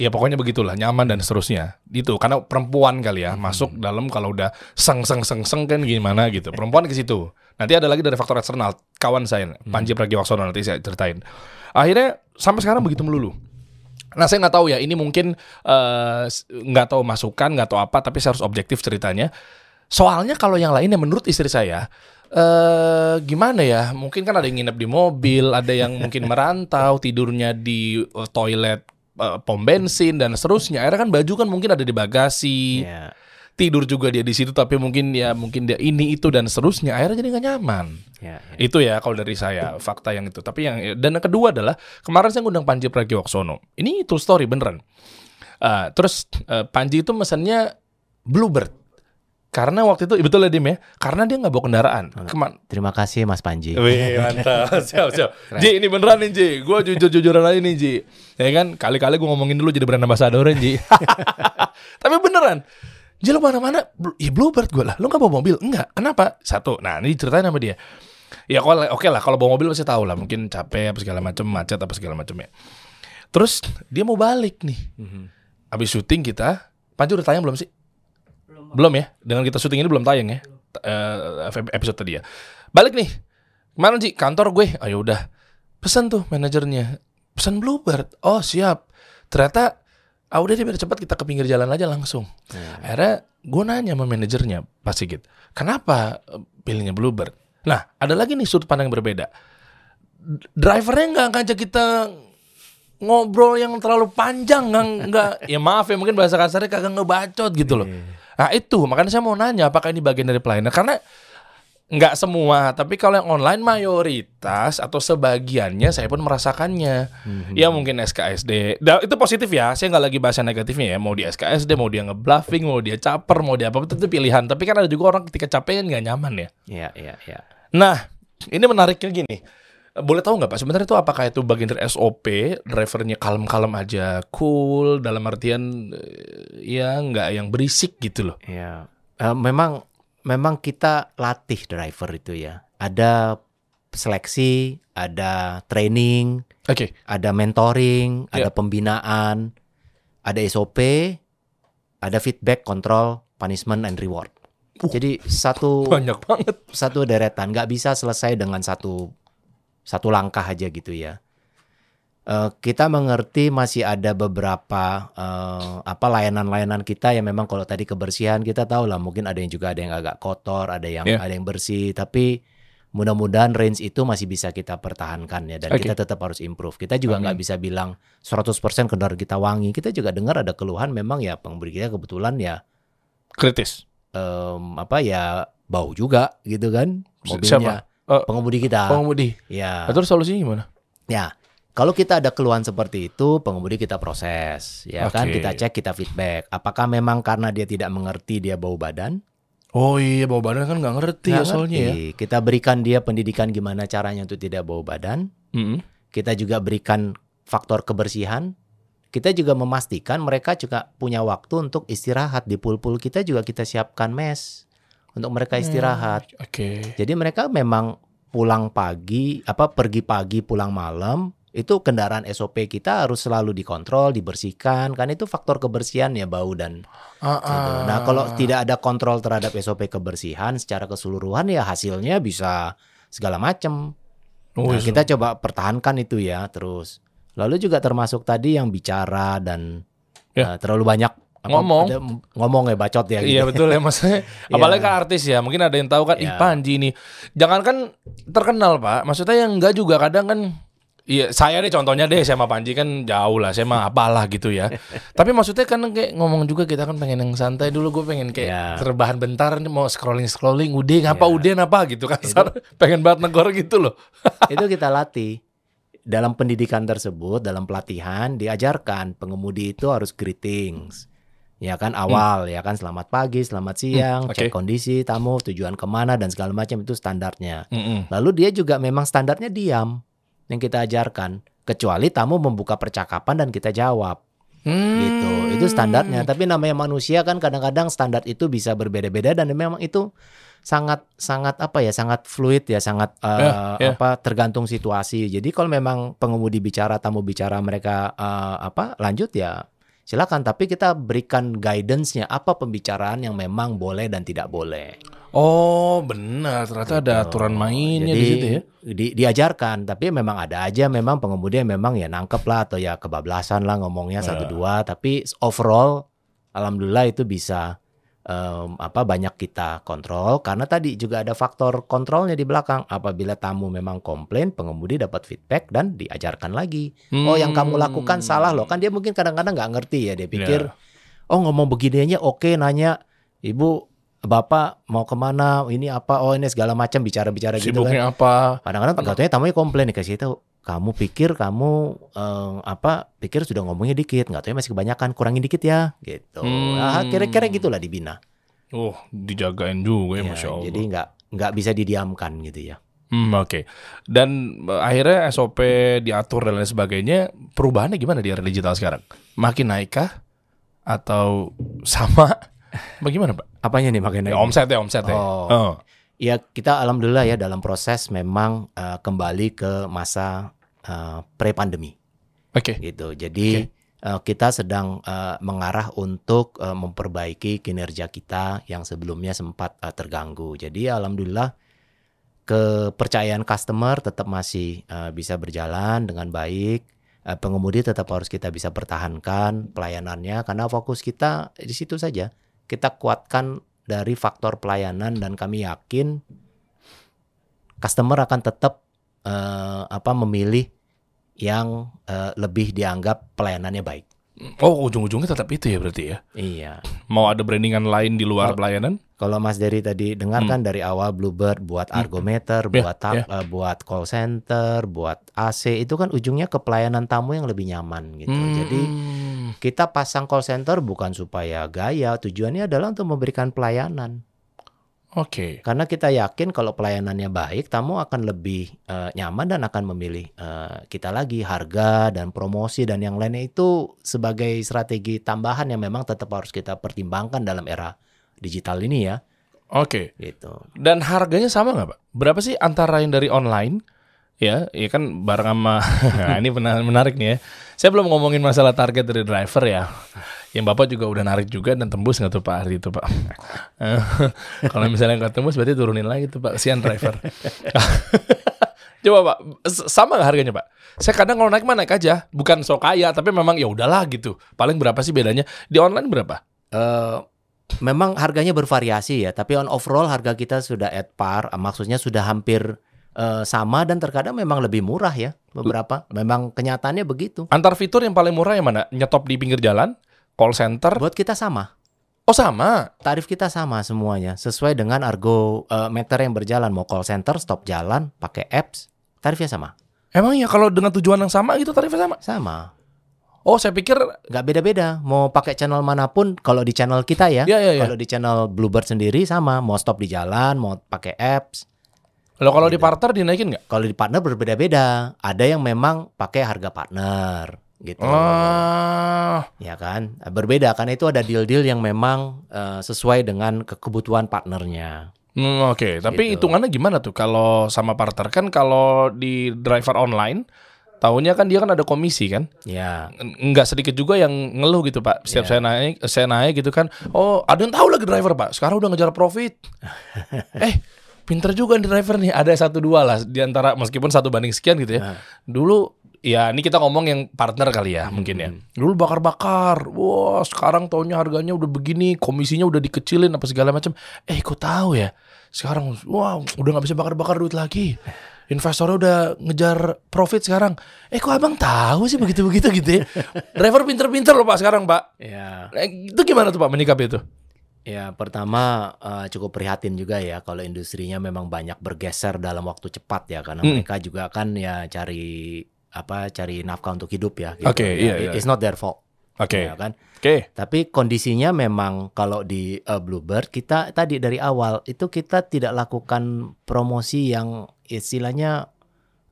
ya pokoknya begitulah, nyaman dan seterusnya. Itu karena perempuan kali ya masuk dalam kalau udah seng seng seng seng kan gimana gitu. Perempuan ke situ. Nanti ada lagi dari faktor eksternal. Kawan saya Panji Pragiwaksono nanti saya ceritain. Akhirnya sampai sekarang begitu melulu. Nah saya nggak tahu ya ini mungkin eh, nggak tahu masukan nggak tahu apa tapi saya harus objektif ceritanya. Soalnya kalau yang lainnya menurut istri saya eh gimana ya? Mungkin kan ada yang nginep di mobil, ada yang mungkin merantau, tidurnya di eh, toilet eh, pom bensin dan seterusnya. Akhirnya kan baju kan mungkin ada di bagasi, Ya. tidur juga dia di situ tapi mungkin ya mungkin dia ini itu dan seterusnya. Akhirnya jadi nggak nyaman. Ya, ya. Itu ya kalau dari saya fakta yang itu. Tapi yang dan yang kedua adalah kemarin saya ngundang Panji Pragiwaksono. Ini true story beneran. Eh, terus eh, Panji itu mesennya Bluebird. Karena waktu itu betul ya Dim ya. Karena dia nggak bawa kendaraan. Keman Terima kasih Mas Panji. Wih mantap. Siap siap. Ji ini beneran nih Ji. Gue jujur-jujuran aja nih Ji. Ya kan? Kali-kali gue ngomongin dulu jadi brand ambassador Ji. Tapi beneran. Ji lo mana-mana? Ya Bluebird gue lah. Lo gak bawa mobil? Enggak Kenapa? Satu. Nah ini ceritain sama dia. Ya kalau oke lah. Kalau bawa mobil pasti tahu lah. Mungkin capek apa segala macam macet apa segala macam ya. Terus dia mau balik nih. Habis syuting kita, Panji udah tayang belum sih? Belum, ya. Dengan kita syuting ini belum tayang ya. Eh, episode tadi ya. Balik nih. Ke mana sih? Kantor gue. Ayo udah. Pesan tuh manajernya. Pesan Bluebird. Oh siap. Ternyata ah udah deh biar cepat kita ke pinggir jalan aja langsung. Akhirnya gue nanya sama manajernya Pak Sigit. Kenapa eh, pilihnya Bluebird? Nah ada lagi nih sudut pandang yang berbeda. Drivernya nggak ngajak kita ngobrol yang terlalu panjang nggak nggak ya maaf ya mungkin bahasa kasarnya kagak ngebacot gitu loh nah itu. Makanya saya mau nanya apakah ini bagian dari pelayanan? Karena nggak semua tapi kalau yang online mayoritas atau sebagiannya saya pun merasakannya. Ya mungkin SKSD Da- itu positif ya. Saya nggak lagi bahas yang negatifnya ya. Mau di SKSD mau dia ngebluffing mau dia caper mau dia apa itu pilihan. Tapi kan ada juga orang ketika capek kan nggak nyaman ya. Ya, ya, ya. Nah, ini menariknya gini. Boleh tahu nggak Pak, sebenarnya itu apakah itu bagian dari SOP, drivernya kalem-kalem aja, cool, dalam artian eh, ya nggak yang berisik gitu loh. Ya, Eh, memang memang kita latih driver itu ya. Ada seleksi, ada training, Oke, ada mentoring, Ya. ada pembinaan, ada SOP, ada feedback, control, punishment and reward. Jadi satu banyak banget. satu deretan nggak bisa selesai dengan satu satu langkah aja gitu ya. Eh, kita mengerti masih ada beberapa eh, apa layanan-layanan kita yang memang kalau tadi kebersihan kita tahu lah mungkin ada yang juga ada yang agak kotor, ada yang Ya. ada yang bersih, tapi mudah-mudahan range itu masih bisa kita pertahankan ya dan Oke. kita tetap harus improve. Kita juga nggak bisa bilang 100% kendaraan kita wangi. Kita juga dengar ada keluhan memang ya pengemudi kita kebetulan ya Kritis. em, apa ya bau juga gitu kan mobilnya Eh, pengemudi kita Pengemudi. ya Nah, terus solusinya gimana? ya kalau kita ada keluhan seperti itu pengemudi kita proses ya kan Oke. kita cek kita feedback apakah memang karena dia tidak mengerti dia bau badan Oh iya, bawa badan kan nggak ngerti ya Nggak soalnya ya. ngerti. kita berikan dia pendidikan gimana caranya untuk tidak bau badan Mm-mm. kita juga berikan faktor kebersihan kita juga memastikan mereka juga punya waktu untuk istirahat di pool-pool kita juga kita siapkan mes untuk mereka istirahat Oke. Jadi mereka memang pulang pagi, apa pergi pagi pulang malam, itu kendaraan SOP kita harus selalu dikontrol, dibersihkan, kan itu faktor kebersihan ya bau dan Ah, gitu. ah. Nah kalau tidak ada kontrol terhadap SOP kebersihan secara keseluruhan ya hasilnya bisa segala macam. Oh, Nah, iya. kita coba pertahankan itu ya terus. Lalu juga termasuk tadi yang bicara dan Ya. eh, terlalu banyak apa, Ngomong. ada ngomong ya bacot ya gitu. Iya betul ya maksudnya. Apalagi kan artis ya, mungkin ada yang tahu kan, ih Iya. Panji nih. Jangan kan terkenal pak, maksudnya yang enggak juga kadang kan. Iya, saya deh contohnya deh sama Panji kan jauh lah, saya mah apalah gitu ya. Tapi maksudnya kan kayak ngomong juga kita kan pengen yang santai dulu, gue pengen kayak Iya. terbahan bentar nih mau scrolling scrolling, udah ngapa Iya. udah apa gitu kan, pengen banget negor gitu loh. itu kita latih dalam pendidikan tersebut dalam pelatihan diajarkan pengemudi itu harus greetings ya kan awal ya kan selamat pagi selamat siang Hmm, oke. cek kondisi tamu tujuan ke mana dan segala macam itu standarnya Mm-mm. lalu dia juga memang standarnya diam yang kita ajarkan kecuali tamu membuka percakapan dan kita jawab Hmm. gitu itu standarnya tapi namanya manusia kan kadang-kadang standar itu bisa berbeda-beda dan memang itu sangat sangat apa ya sangat fluid ya sangat eh, Ya, ya. apa tergantung situasi jadi kalau memang pengemudi bicara tamu bicara mereka eh, apa lanjut ya silakan tapi kita berikan guidance-nya apa pembicaraan yang memang boleh dan tidak boleh Oh benar, ternyata ada Gitu. aturan mainnya Jadi, di situ ya. di- diajarkan, tapi memang ada aja memang pengemudi yang memang ya nangkep lah atau ya kebablasan lah ngomongnya satu Ya. dua. Tapi overall, alhamdulillah itu bisa em, apa banyak kita kontrol karena tadi juga ada faktor kontrolnya di belakang. Apabila tamu memang komplain, pengemudi dapat feedback dan diajarkan lagi. Oh yang kamu lakukan Hmm. salah loh. Kan dia mungkin kadang-kadang nggak ngerti ya. Dia pikir Ya. oh ngomong begininya oke nanya ibu bapak mau ke mana ini apa oh ini segala macam bicara-bicara gitu kan Sibuknya apa? kadang-kadang katanya tamunya komplain dikasih tahu kamu pikir kamu eh, apa pikir sudah ngomongnya dikit nggak tahu masih kebanyakan kurangin dikit ya gitu Hmm. nah, kira-kira gitulah dibina Oh, dijagain juga ya, Ya, masya Allah. jadi nggak nggak bisa didiamkan gitu ya Hmm, oke. Dan eh, akhirnya SOP diatur dan lain sebagainya. Perubahannya gimana di era digital sekarang? Makin naikkah atau sama? Bagaimana, Pak? apanya nih makanya Ya, omset ya, omset ya. Oh. Oh. Ya kita alhamdulillah ya dalam proses memang eh, kembali ke masa pre pandemi Oke. gitu. Jadi eh, kita sedang eh, mengarah untuk eh, memperbaiki kinerja kita yang sebelumnya sempat eh, terganggu. Jadi alhamdulillah kepercayaan customer tetap masih eh, bisa berjalan dengan baik. Eh, pengemudi tetap harus kita bisa pertahankan pelayanannya karena fokus kita di situ saja. Kita kuatkan dari faktor pelayanan dan kami yakin customer akan tetap eh, apa memilih yang eh, lebih dianggap pelayanannya baik. Oh, ujung-ujungnya tetap itu ya berarti ya. Iya. Mau ada brandingan lain di luar Oh. pelayanan? Kalau Mas Dery tadi dengarkan dari awal Bluebird buat argometer, Hmm. Ya, buat tab- eh, buat call center, buat AC itu kan ujungnya ke pelayanan tamu yang lebih nyaman gitu. Hmm. Jadi kita pasang call center bukan supaya gaya, tujuannya adalah untuk memberikan pelayanan. Oke. Karena kita yakin kalau pelayanannya baik, tamu akan lebih eh, nyaman dan akan memilih eh, kita lagi. Harga dan promosi dan yang lainnya itu sebagai strategi tambahan yang memang tetap harus kita pertimbangkan dalam era digital ini ya. Oke. Gitu. Dan harganya sama nggak, Pak? Berapa sih antara yang dari online ya, ya kan bareng sama nah, ini menarik nih ya. Saya belum ngomongin masalah target dari driver ya. Yang Bapak juga udah narik juga dan tembus nggak tuh Pak hari itu Pak? Eh, Kalau misalnya nggak tembus berarti turunin lagi tuh Pak, sian driver. Coba Pak, sama nggak harganya Pak? Saya kadang kalau naik mah naik aja, bukan so kaya, tapi memang ya udahlah gitu. Paling berapa sih bedanya? Di online berapa? Eh, memang harganya bervariasi ya, tapi on overall harga kita sudah at par, maksudnya sudah hampir eh, sama dan terkadang memang lebih murah ya beberapa. Memang kenyataannya begitu. Antar fitur yang paling murah yang mana? Nyetop di pinggir jalan, call center. Buat kita sama. Oh sama. Tarif kita sama semuanya, sesuai dengan argo eh, meter yang berjalan. Mau call center, stop jalan, pakai apps, tarifnya sama. Emang ya kalau dengan tujuan yang sama gitu tarifnya sama? Sama. Oh saya pikir Nggak beda-beda. Mau pakai channel mana pun, kalau di channel kita ya. ya ya ya. Kalau di channel Bluebird sendiri sama. Mau stop di jalan, mau pakai apps. Kalau kalau di Gitu. partner dinaikin nggak? Kalau di partner berbeda-beda. Ada yang memang pakai harga partner gitu. Ah, Ya kan? Berbeda karena itu ada deal-deal yang memang eh, sesuai dengan ke- kebutuhan partnernya. hmm, oke. Tapi Gitu. hitungannya gimana tuh kalau sama partner kan kalau di driver online Tahunya kan dia kan ada komisi kan, Ya. N- nggak sedikit juga yang ngeluh gitu pak. Setiap Iya. saya naik, saya naik gitu kan, oh ada yang tahu lagi driver pak. Sekarang udah ngejar profit. eh pinter juga nih driver nih. Ada satu dua lah di antara meskipun satu banding sekian gitu ya. Nah. Dulu ya ini kita ngomong yang partner kali ya mungkin ya. Dulu bakar-bakar. Wah, sekarang taunya harganya udah begini, komisinya udah dikecilin apa segala macam. Eh, kok tahu ya? Sekarang wah, udah nggak bisa bakar-bakar duit lagi. Investornya udah ngejar profit sekarang. Eh kok abang tahu sih begitu-begitu gitu ya? Driver pinter-pinter loh pak sekarang pak. Ya, Eh, itu gimana tuh pak menyikapi itu? ya pertama eh, cukup prihatin juga ya kalau industrinya memang banyak bergeser dalam waktu cepat ya karena Hmm. mereka juga kan ya cari apa cari nafkah untuk hidup ya. gitu. Oke, Ya, iya, iya. It's not their fault. Oke, ya kan? oke. Tapi kondisinya memang kalau di eh, Bluebird kita tadi dari awal itu kita tidak lakukan promosi yang istilahnya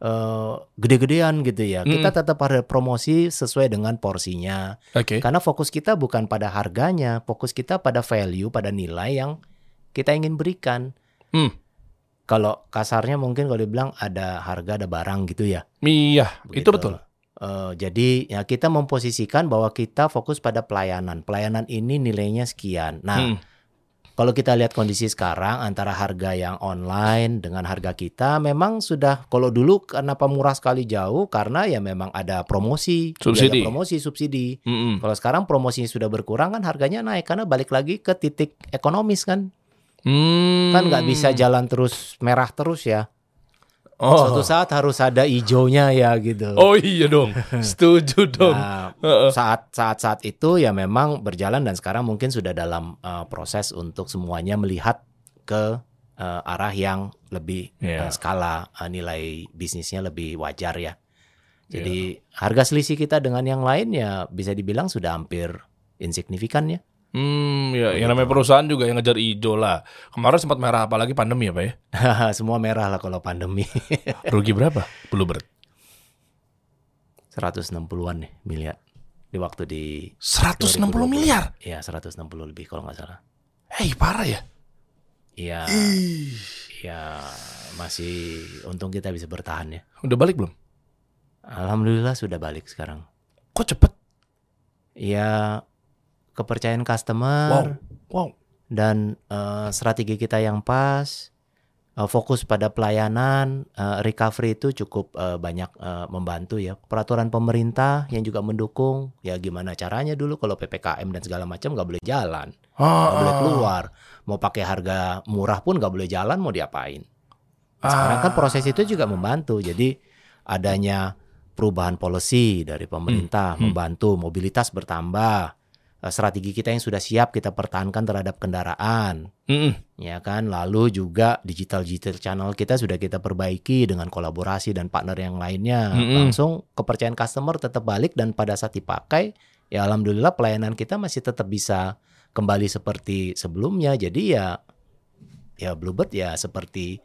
eh, gede-gedean gitu ya. Kita tetap ada promosi sesuai dengan porsinya. Oke. Karena fokus kita bukan pada harganya, fokus kita pada value, pada nilai yang kita ingin berikan. Hmm. Kalau kasarnya mungkin kalau dibilang ada harga ada barang gitu ya. Iya, itu Begitu. betul. Eh, jadi ya kita memposisikan bahwa kita fokus pada pelayanan. Pelayanan ini nilainya sekian. Nah, Hmm. kalau kita lihat kondisi sekarang antara harga yang online dengan harga kita memang sudah kalau dulu kenapa murah sekali jauh karena ya memang ada promosi, Subsidi. biaya promosi, subsidi. Mm-mm. Kalau sekarang promosinya sudah berkurang kan harganya naik karena balik lagi ke titik ekonomis kan. Hmm. Kan nggak bisa jalan terus merah terus ya. Oh. Suatu saat harus ada hijaunya ya gitu. Oh iya dong, setuju dong. Nah, Heeh. saat saat saat itu ya memang berjalan dan sekarang mungkin sudah dalam uh, proses untuk semuanya melihat ke uh, arah yang lebih Iya. uh, skala uh, nilai bisnisnya lebih wajar ya. Jadi harga selisih kita dengan yang lain ya bisa dibilang sudah hampir insignifikan ya. Hmm, ya, yang namanya perusahaan juga yang ngejar ijo lah. Kemarin sempat merah apalagi pandemi ya pak ya. Semua merah lah kalau pandemi. Rugi berapa? Bluebird. 160-an nih miliar di waktu di 160 2020. miliar. ya 160 lebih kalau nggak salah. Hei parah ya. Iya. Ya masih untung kita bisa bertahan ya. Udah balik belum? Alhamdulillah sudah balik sekarang. Kok cepet? Ya kepercayaan Wow, customer wow. dan eh, strategi kita yang pas, eh, fokus pada pelayanan, eh, recovery itu cukup eh, banyak eh, membantu ya. Peraturan pemerintah yang juga mendukung. Ya gimana caranya dulu kalau ppkm dan segala macam nggak boleh jalan, nggak Ah, boleh keluar. Mau pakai harga murah pun nggak boleh jalan, mau diapain? ah. Sekarang kan proses itu juga membantu. Jadi adanya perubahan policy dari pemerintah Hmm. membantu mobilitas bertambah. Eh, Strategi kita yang sudah siap kita pertahankan terhadap kendaraan, Mm-mm. ya kan. Lalu juga digital digital channel kita sudah kita perbaiki dengan kolaborasi dan partner yang lainnya. Mm-mm. Langsung kepercayaan customer tetap balik dan pada saat dipakai, ya alhamdulillah pelayanan kita masih tetap bisa kembali seperti sebelumnya. Jadi ya ya Bluebird ya seperti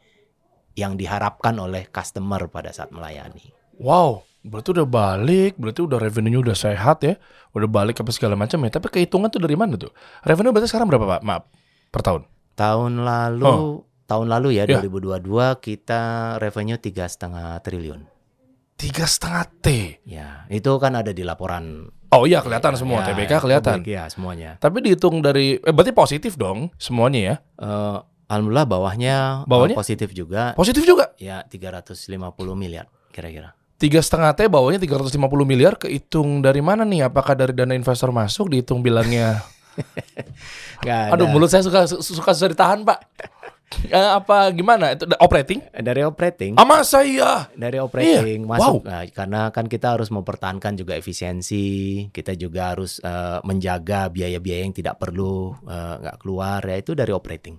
yang diharapkan oleh customer pada saat melayani. Wow, berarti udah balik, berarti udah revenue-nya udah sehat ya, udah balik apa segala macam ya. Tapi kehitungan tuh dari mana tuh? Revenue berarti sekarang berapa pak? Maaf, per tahun? Tahun lalu tahun lalu ya Ya. 2022 kita revenue tiga setengah triliun. Tiga setengah T. Ya itu kan ada di laporan. Oh iya kelihatan semua, Ya, TBK kelihatan. publik, Ya semuanya. Tapi dihitung dari, eh, berarti positif dong semuanya ya? Eh, Alhamdulillah bawahnya, eh, Bawahnya? positif juga. Positif juga. Ya 350 miliar kira-kira. Tiga setengah T bawahnya 350 miliar kehitung dari mana nih? Apakah dari dana investor masuk dihitung bilangnya? Aduh mulut saya suka suka susah ditahan pak. Eh, apa gimana? Itu operating? dari operating. Ah masa iya? dari operating Iya, masuk Nah, karena kan kita harus mempertahankan juga efisiensi kita juga harus eh, menjaga biaya-biaya yang tidak perlu eh, nggak keluar ya itu dari operating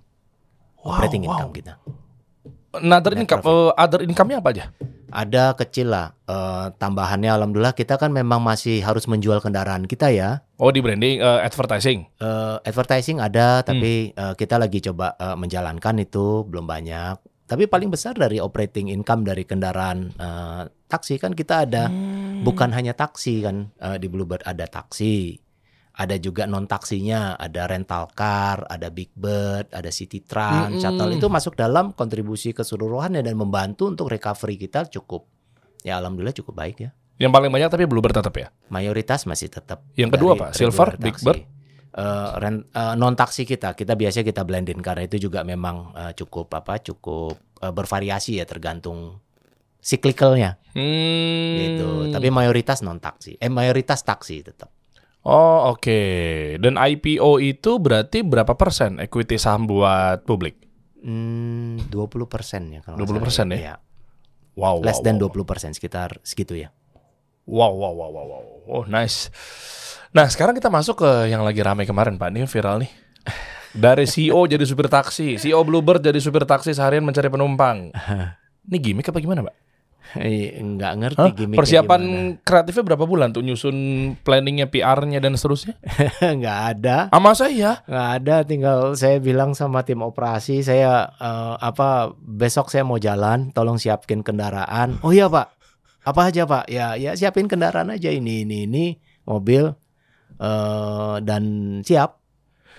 Wow, operating wow. income kita Nah, other income, eh, other income-nya apa aja? Ada kecil lah eh, tambahannya alhamdulillah kita kan memang masih harus menjual kendaraan kita ya Oh di branding, eh, advertising. Eh, advertising ada Hmm. tapi eh, kita lagi coba eh, menjalankan itu belum banyak tapi paling besar dari operating income dari kendaraan eh, taksi kan kita ada Hmm. bukan hanya taksi kan eh, di Bluebird ada taksi ada juga non taksinya ada rental car ada Big Bird ada City Trans Mm-mm. shuttle itu masuk dalam kontribusi keseluruhannya dan membantu untuk recovery kita cukup ya alhamdulillah cukup baik ya Yang paling banyak tapi Bluebird tetap ya. mayoritas masih tetap Yang kedua apa? Silver, Big. Bird? eh, rent- eh, non taksi kita kita biasanya kita blendin karena itu juga memang eh, cukup apa cukup eh, bervariasi ya tergantung cyclicalnya Hmm. gitu. Tapi mayoritas non taksi, eh mayoritas taksi tetap. Oh oke. Dan IPO itu berarti berapa persen equity saham buat publik? Hmm, 20 persen ya kalau nggak 20% salah ya? Iya. Wow. Less wow, than wow. 20 persen sekitar segitu ya. Wow, wow, wow, wow, wow. Oh, nice. Nah, sekarang kita masuk ke yang lagi ramai kemarin, Pak. Ini viral nih. Dari CEO jadi supir taksi, CEO Bluebird jadi supir taksi seharian mencari penumpang. Ini gimmick apa gimana, Pak? Eh, Nggak ngerti Hah? gimmicknya Persiapan gimana. kreatifnya berapa bulan tuh nyusun planningnya, PR-nya dan seterusnya? nggak ada. Ah, masa iya? nggak ada tinggal saya bilang sama tim operasi saya eh, apa besok saya mau jalan tolong siapin kendaraan oh iya pak apa aja pak ya ya siapin kendaraan aja ini ini ini mobil eh dan siap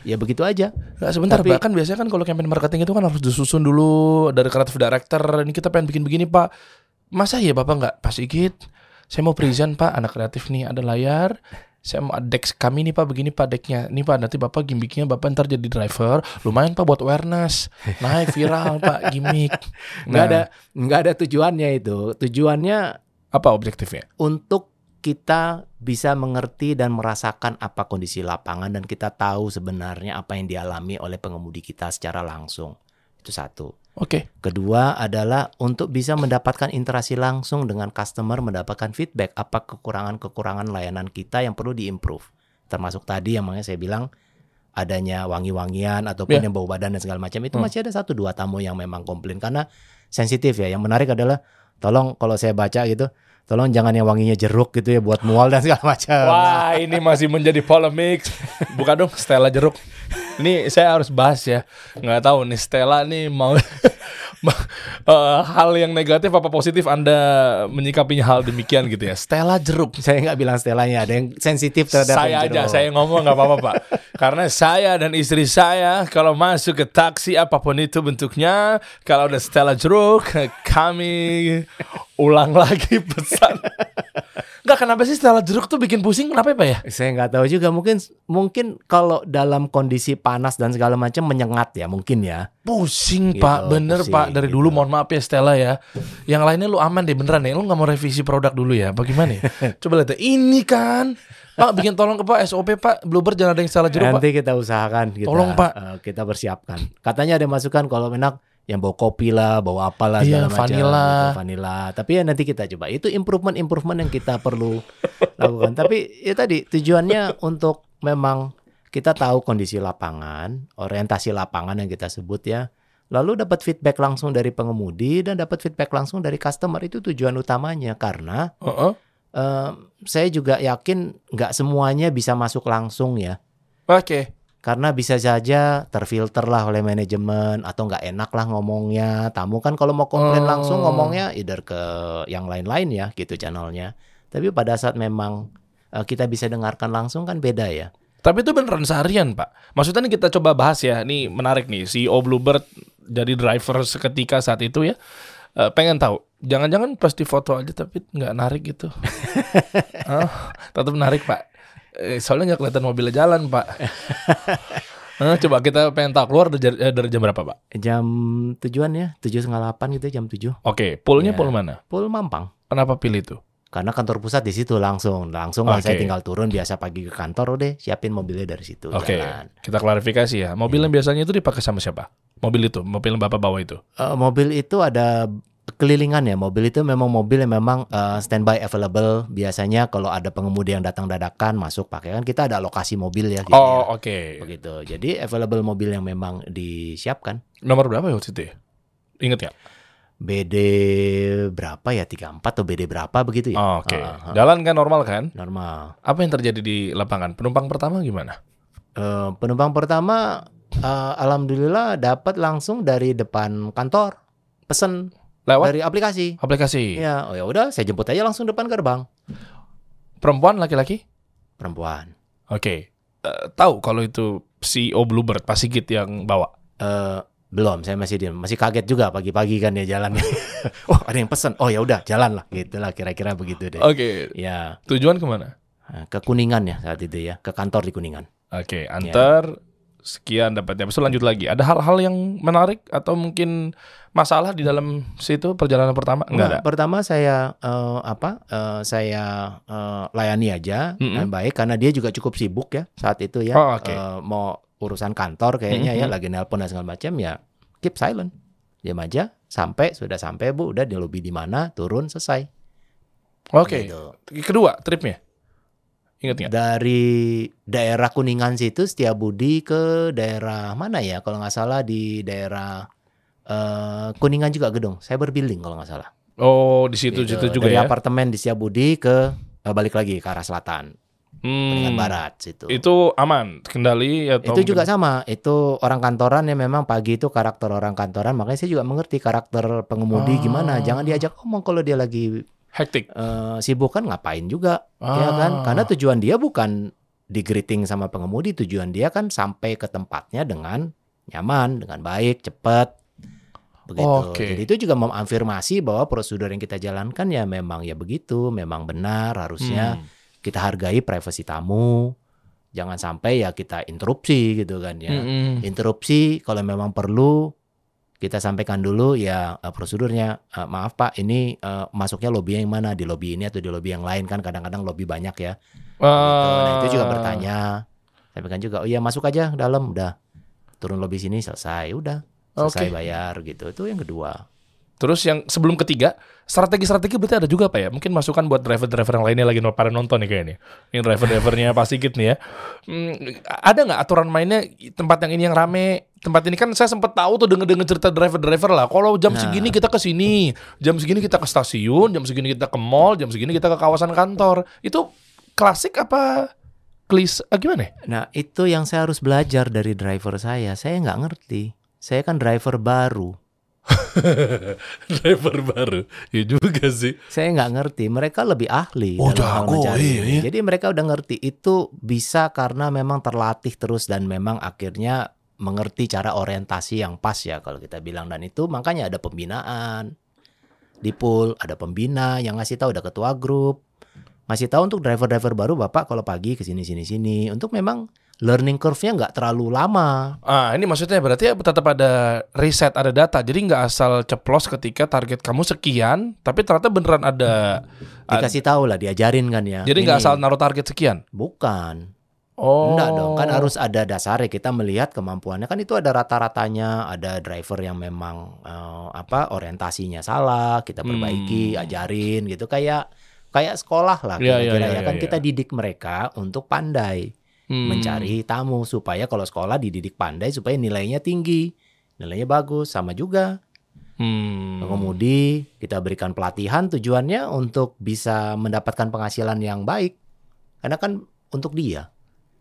ya begitu aja Nggak sebentar, Tapi- Pak. Kan biasanya kan kalau campaign marketing itu kan harus disusun dulu dari kreatif director. Ini kita pengen bikin begini, Pak. Masa ya Bapak nggak Pak Sigit? Saya mau present, Pak. Anak kreatif nih ada layar. Saya mau deck kami nih Pak begini Pak decknya. Nih Pak nanti Bapak gimmicknya Bapak ntar jadi driver. Lumayan Pak buat awareness. Naik viral Pak gimmick. nggak Nah, ada nggak ada tujuannya itu tujuannya apa objektifnya? untuk kita bisa mengerti dan merasakan apa kondisi lapangan dan kita tahu sebenarnya apa yang dialami oleh pengemudi kita secara langsung itu satu Oke. Kedua adalah untuk bisa mendapatkan interaksi langsung dengan customer, mendapatkan feedback apa kekurangan-kekurangan layanan kita yang perlu diimprove. Termasuk tadi yang makanya saya bilang adanya wangi-wangian ataupun Ya. yang bau badan dan segala macam itu Hmm. masih ada satu dua tamu yang memang komplain karena sensitif ya. Yang menarik adalah tolong kalau saya baca gitu, tolong jangan yang wanginya jeruk gitu ya buat mual dan segala macam. Wah, ini masih menjadi polemik. Buka dong Stella jeruk. Ini saya harus bahas ya. Nggak tahu nih Stella nih mau ma- eh, hal yang negatif apa positif Anda menyikapinya hal demikian gitu ya. Stella jeruk. Saya nggak bilang Stellanya, ada yang sensitif terhadap Saya yang aja, jeruk. saya ngomong nggak apa-apa Pak. Karena saya dan istri saya kalau masuk ke taksi apa pun itu bentuknya, kalau ada Stella jeruk, kami ulang lagi pesan. Nggak kenapa sih Stella jeruk tuh bikin pusing? Kenapa ya Pak ya? Saya nggak tahu juga mungkin mungkin kalau dalam kondisi panas dan segala macam menyengat ya mungkin ya. Pusing Gitu, pak, bener pusing, pak. Dari gitu. dulu mohon maaf ya Stella ya. Yang lainnya lu aman deh beneran ya. Lu nggak mau revisi produk dulu ya? Bagaimana? ya? Coba lihat. Ini kan, pak bikin tolong ke pak SOP pak. Bluebird jangan ada yang salah jeruk pak. Nanti kita usahakan kita Tolong, Pak. eh, kita persiapkan. Katanya ada masukan kalau enak yang bawa kopi lah, bawa apalah Iya, segala macam vanilla. gitu, vanilla. Tapi ya nanti kita coba. Itu improvement-improvement yang kita perlu lakukan. Tapi ya tadi tujuannya untuk memang kita tahu kondisi lapangan, orientasi lapangan yang kita sebut ya. Lalu dapat feedback langsung dari pengemudi dan dapat feedback langsung dari customer itu tujuan utamanya karena Heeh. eh, saya juga yakin nggak semuanya bisa masuk langsung ya Oke. Karena bisa saja terfilter lah oleh manajemen atau nggak enak lah ngomongnya tamu kan kalau mau komplain Oh. langsung ngomongnya either ke yang lain-lain ya gitu channelnya tapi pada saat memang eh, kita bisa dengarkan langsung kan beda ya Tapi itu beneran seharian pak. Maksudnya nih kita coba bahas ya. Nih menarik nih. CEO Bluebird jadi driver seketika saat itu ya. Eh, pengen tahu. Jangan-jangan pas di foto aja tapi nggak narik gitu. oh, tetap narik pak. Eh, soalnya nggak kelihatan mobilnya jalan pak. Eh, coba kita pengen tahu keluar dari, eh, dari jam berapa pak? jam tujuan ya tujuh setengah delapan gitu jam tujuh Oke, poolnya Ya. pool mana? full Mampang Kenapa pilih itu? karena kantor pusat di situ langsung langsung lah saya tinggal turun biasa pagi ke kantor udah siapin mobilnya dari situ Oke, jalan kita klarifikasi ya. Mobil yang biasanya itu dipakai sama siapa? Mobil itu, mobil yang bapak bawa itu. Eh, mobil itu ada kelilingan ya. Mobil itu memang mobil yang memang eh, standby available. Biasanya kalau ada pengemudi yang datang dadakan masuk pakai kan kita ada alokasi mobil ya. Gitu ya. Oh, oke. begitu. Jadi available mobil yang memang disiapkan. Nomor berapa ya waktu itu ya? Ingat ya? BD berapa ya? 34 atau BD berapa begitu ya? Oh, Oke. Ah, ah, Jalan kan normal kan? normal. Apa yang terjadi di lapangan? Penumpang pertama gimana? Eh, penumpang pertama eh, alhamdulillah dapat langsung dari depan kantor. Pesen Lewat dari aplikasi. aplikasi. Ya, oh ya udah saya jemput aja langsung depan gerbang. Perempuan, laki-laki? Perempuan. Oke. Eh, tahu kalau itu CEO Bluebird, Pak Sigit yang bawa. Eh belum, saya masih di masih kaget juga pagi-pagi kan ya jalan. oh, ada yang pesen. Oh ya udah, jalan lah. Gitulah kira-kira begitu deh. Oke. Ya, Tujuan ke mana? eh, ke Kuningan ya saat itu ya, ke kantor di Kuningan. Oke, antar sekian dapatnya. Itu lanjut lagi. Ada hal-hal yang menarik atau mungkin masalah di dalam situ perjalanan pertama? Enggak ada. Nah, pertama saya eh, apa? eh, saya eh, layani aja Mm-mm. dengan baik karena dia juga cukup sibuk ya saat itu ya. Oh, oke. Eh, mau urusan kantor kayaknya ya Mm-mm. lagi nelpon dan segala macam ya keep silent. Diam aja sampai sudah sampai Bu udah di lobi di mana turun selesai. Oke. Gitu. Kedua tripnya. Ingat nggak? Dari daerah Kuningan situ Setiabudi ke daerah mana ya kalau nggak salah di daerah eh, Kuningan juga gedung Cyber Building kalau nggak salah. Oh, di situ Gitu. situ juga Dari ya. apartemen di Setiabudi ke eh, balik lagi ke arah selatan Kuningan Hmm. Barat situ. Itu aman, kendali atau Itu juga sama, itu orang kantoran yang memang pagi itu karakter orang kantoran, makanya saya juga mengerti karakter Ah. pengemudi gimana. Jangan diajak ngomong kalau dia lagi hektik. eh, sibuk kan ngapain juga, ya Ah. kan? Karena tujuan dia bukan di greeting sama pengemudi, tujuan dia kan sampai ke tempatnya dengan nyaman, dengan baik, cepat. Begitu. Oke. Jadi itu juga mengafirmasi bahwa prosedur yang kita jalankan ya memang ya begitu, memang benar, harusnya Hmm. kita hargai privasi tamu. Jangan sampai ya kita interupsi gitu kan ya. Mm-mm. Interupsi kalau memang perlu kita sampaikan dulu ya eh, prosedurnya. Eh, maaf Pak, ini eh, masuknya lobby yang mana? Di lobby ini atau di lobby yang lain kan kadang-kadang lobby banyak ya. Gitu. Nah, itu juga Ah. bertanya. Sampaikan juga, "Oh iya masuk aja dalam udah." Turun lobby sini selesai, udah. Selesai Oke. bayar gitu. Itu yang kedua. Terus yang sebelum ketiga, strategi-strategi berarti ada juga Pak ya? Mungkin masukan buat driver-driver yang lainnya lagi pada nonton nih kayaknya. Ini driver-drivernya Pak Sigit nih ya. Hmm, ada nggak aturan mainnya tempat yang ini yang rame? Tempat ini kan saya sempat tahu tuh denger-denger cerita driver-driver lah. Kalau jam Nah. segini kita ke sini, jam segini kita ke stasiun, jam segini kita ke mall, jam segini kita ke kawasan kantor. Itu klasik apa klis? ah, gimana? ya? Nah, itu yang saya harus belajar dari driver saya. Saya nggak ngerti. Saya kan driver baru. driver baru. Ya juga sih. Saya nggak ngerti. Mereka lebih ahli Oh, dalam hal jago, mencari iya, iya. Jadi mereka udah ngerti itu bisa karena memang terlatih terus dan memang akhirnya mengerti cara orientasi yang pas ya kalau kita bilang dan itu makanya ada pembinaan di pool ada pembina yang ngasih tahu ada ketua grup ngasih tahu untuk driver-driver baru bapak kalau pagi ke sini sini sini untuk memang learning curve-nya nggak terlalu lama Ah, ini maksudnya berarti ya tetap ada riset, ada data. Jadi nggak asal ceplos ketika target kamu sekian, tapi ternyata beneran ada. dikasih tahu lah diajarin kan ya Jadi nggak asal naruh target sekian. bukan Oh. Enggak dong, kan harus ada dasarnya. Kita melihat kemampuannya kan itu ada rata-ratanya, ada driver yang memang eh, apa orientasinya salah, kita perbaiki, Hmm. ajarin gitu kayak kayak sekolah lah Iya, iya, kira-kira iya, ya kan iya, kita didik mereka untuk pandai Hmm. mencari tamu supaya kalau sekolah dididik pandai supaya nilainya tinggi, nilainya bagus sama juga. Hmm. Pengemudi kita berikan pelatihan tujuannya untuk bisa mendapatkan penghasilan yang baik. Karena kan untuk dia.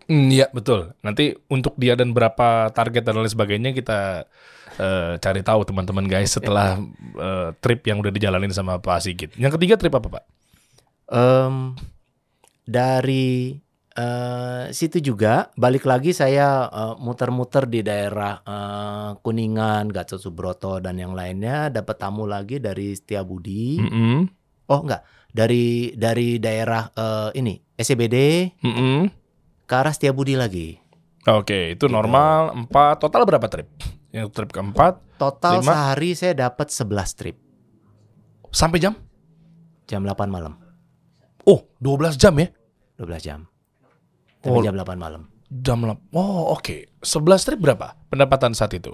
Hmm, Iya betul. Nanti untuk dia dan berapa target dan lain sebagainya kita eh, cari tahu teman-teman guys setelah eh, trip yang udah dijalanin sama Pak Sigit. Yang ketiga trip apa Pak? Em, dari eh, situ juga balik lagi saya eh, muter-muter di daerah eh, Kuningan, Gatot Subroto dan yang lainnya dapat tamu lagi dari Setiabudi. Mm-mm. Oh enggak, dari dari daerah eh, ini SCBD Mm-mm. ke arah Setiabudi lagi. Oke, itu Gitu. normal 4. Total berapa trip? Yang trip keempat Total Lima. sehari saya dapat 11 trip sampai jam? jam 8 malam, Oh, 12 jam ya? 12 jam. Oh. Sampai jam 8 malam. Jam lap- Oh, oke. 11 trip berapa pendapatan saat itu?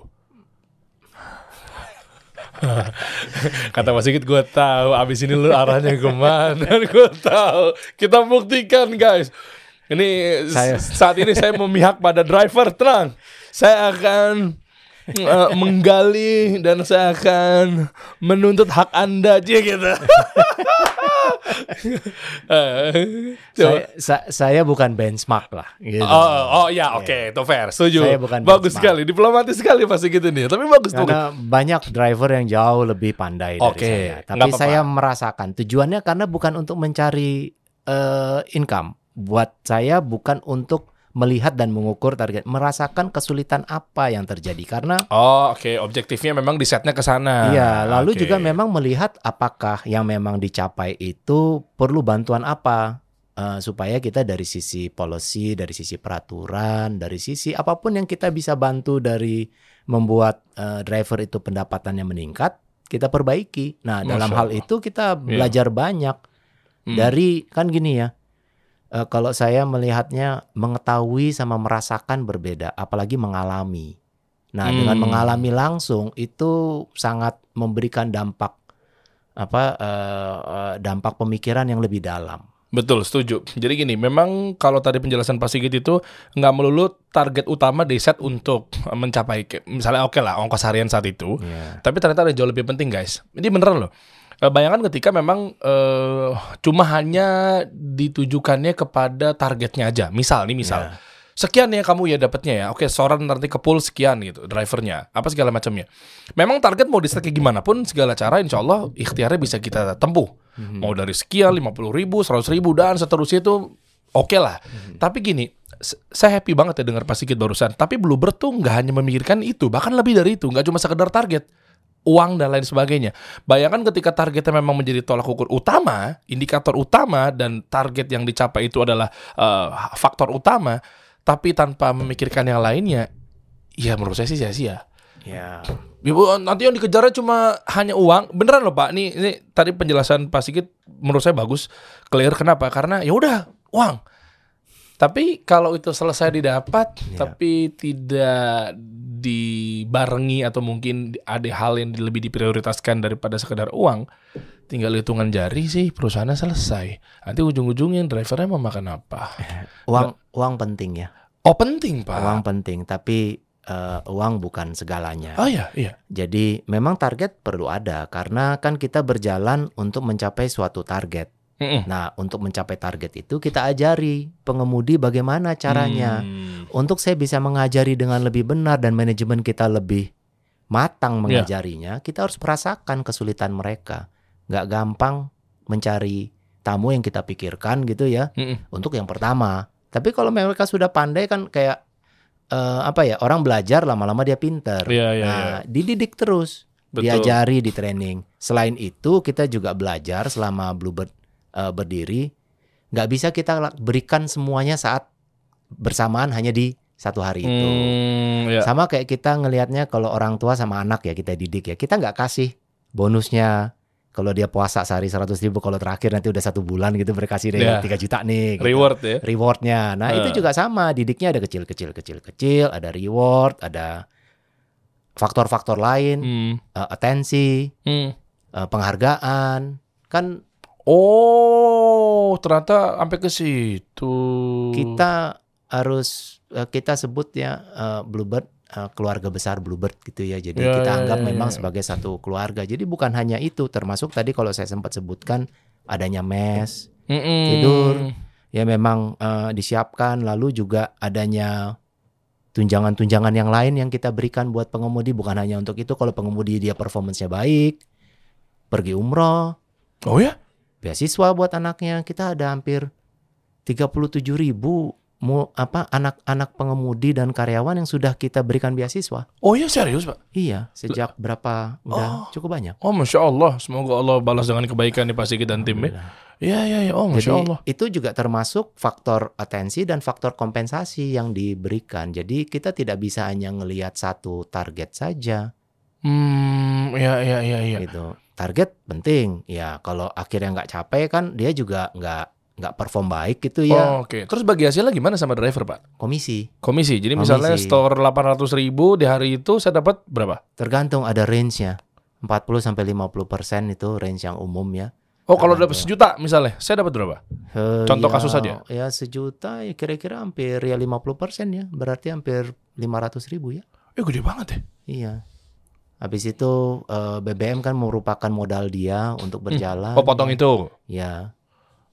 Kata Mas Sigit, gue tahu abis ini lu arahnya ke mana. gue tahu. Kita buktikan guys. Ini Saya- saat ini saya memihak pada driver tenang. Saya akan eh, menggali dan saya akan menuntut hak anda aja gitu. Eh. Saya, sa- saya bukan benchmark lah. Gitu. Oh, oh ya oke, itu fair. Setuju. Saya bukan bagus benchmark. sekali, diplomatis sekali pasti gitu nih. Tapi bagus tuh. Karena banyak driver yang jauh lebih pandai dari Oke, saya. nggak Tapi apa-apa. saya merasakan tujuannya karena bukan untuk mencari eh, income. Buat saya bukan untuk melihat dan mengukur target, merasakan kesulitan apa yang terjadi karena Oh, oke. Objektifnya memang di setnya ke sana. Iya, lalu Oke. juga memang melihat apakah yang memang dicapai itu perlu bantuan apa. eh, supaya kita dari sisi policy, dari sisi peraturan, dari sisi apa pun yang kita bisa bantu dari membuat eh, driver itu pendapatannya meningkat, kita perbaiki. Nah, dalam Masya hal Allah. itu kita belajar banyak Hmm. dari kan gini ya. Eh, kalau saya melihatnya mengetahui sama merasakan berbeda, apalagi mengalami. Nah, dengan Hmm. mengalami langsung itu sangat memberikan dampak apa eh, eh, dampak pemikiran yang lebih dalam. Betul, setuju. Jadi gini, memang kalau tadi penjelasan Pak Sigit itu nggak melulu target utama di set untuk mencapai, misalnya oke lah ongkos harian saat itu, Ya. tapi ternyata ada jauh lebih penting guys. Ini beneran loh. Eh, Bayangkan ketika memang eh, cuma hanya ditujukannya kepada targetnya aja. Misal nih, misal Ya. sekian ya kamu ya dapatnya ya. Oke, soran nanti ke pool sekian gitu, drivernya, apa segala macamnya. Memang target mau di set kayak gimana pun segala cara insya Allah ikhtiarnya bisa kita tempuh. Mau dari sekian, 50 ribu, 100 ribu, dan seterusnya itu oke lah. Tapi gini, saya happy banget ya dengar Pak Sigit barusan. Tapi Bluebird tuh nggak hanya memikirkan itu, bahkan lebih dari itu. Nggak cuma sekedar target, uang dan lain sebagainya. Bayangkan ketika targetnya memang menjadi tolak ukur utama, indikator utama, dan target yang dicapai itu adalah eh, faktor utama, tapi tanpa memikirkan yang lainnya, ya menurut saya sih sia-sia. Ya. Ibu nanti yang dikejarnya cuma hanya uang. Beneran loh Pak. Nih ini tadi penjelasan Pak Sigit menurut saya bagus. Clear kenapa? Karena ya udah uang. Tapi kalau itu selesai didapat Ya. tapi tidak dibarengi atau mungkin ada hal yang lebih diprioritaskan daripada sekedar uang, tinggal hitungan jari sih perusahaannya selesai. Nanti ujung-ujungnya drivernya mau makan apa? Uang uang penting ya. Oh penting Pak. Uang penting, tapi eh, uang bukan segalanya. Oh iya iya. Jadi memang target perlu ada karena kan kita berjalan untuk mencapai suatu target. Mm-mm. Nah, untuk mencapai target itu kita ajari pengemudi bagaimana caranya. Hmm. Untuk saya bisa mengajari dengan lebih benar dan manajemen kita lebih matang Ya. mengajarinya, kita harus merasakan kesulitan mereka. Nggak gampang mencari tamu yang kita pikirkan gitu ya. Mm-mm. Untuk yang pertama. Tapi kalau mereka sudah pandai kan kayak eh, apa ya orang belajar lama-lama dia pinter. Iya iya nah, iya. dididik terus, Betul. diajari, di training. Selain itu kita juga belajar selama Bluebird eh, berdiri, nggak bisa kita berikan semuanya saat bersamaan hanya di satu hari itu. Hmm, ya. Sama kayak kita ngelihatnya kalau orang tua sama anak ya kita didik ya, kita nggak kasih bonusnya. Kalau dia puasa sehari 100 ribu, kalau terakhir nanti udah satu bulan gitu berkasih deh Ya. 3 juta nih. gitu Reward ya. rewardnya. Nah itu Eh. juga sama, didiknya ada kecil kecil kecil kecil, ada reward, ada faktor-faktor lain, Hmm. eh, atensi, Hmm. eh, penghargaan, kan Oh, ternyata sampai ke situ. kita harus eh, kita sebut ya eh, Bluebird eh, keluarga besar Bluebird gitu ya. Jadi Ya, kita ya, anggap ya, memang ya. sebagai satu keluarga. Jadi bukan hanya itu, termasuk tadi kalau saya sempat sebutkan adanya mes, Mm-mm. tidur. ya memang eh, disiapkan lalu juga adanya tunjangan-tunjangan yang lain yang kita berikan buat pengemudi bukan hanya untuk itu kalau pengemudi dia performance-nya baik pergi umroh Oh ya? Beasiswa buat anaknya kita ada hampir 37 ribu mu apa anak-anak pengemudi dan karyawan yang sudah kita berikan beasiswa Oh ya serius pak? iya sejak berapa udah Oh. cukup banyak Oh masya Allah. Semoga Allah balas dengan kebaikan nih Pak Sigit dan tim ya. Iya iya iya. Oh masya Jadi Allah. itu juga termasuk faktor atensi dan faktor kompensasi yang diberikan. Jadi kita tidak bisa hanya ngelihat satu target saja Hmm. Iya iya iya iya. gitu. Target penting, ya kalau akhirnya nggak capai kan dia juga nggak nggak perform baik gitu ya. Oh, Oke. Terus bagi hasilnya gimana sama driver pak? Komisi Komisi. Jadi misalnya Komisi. store 800 ribu di hari itu saya dapat berapa? tergantung ada range-nya. 40 sampai 50 persen itu range yang umum ya. Oh kalau dapat sejuta misalnya, saya dapat berapa? Eh, Contoh ya, kasus saja. Ya sejuta ya kira-kira hampir ya 50 persen ya. Berarti hampir 500 ribu ya. Eh gede banget ya. Iya. Habis itu eh, BBM kan merupakan modal dia untuk berjalan. Oh potong itu. Ya.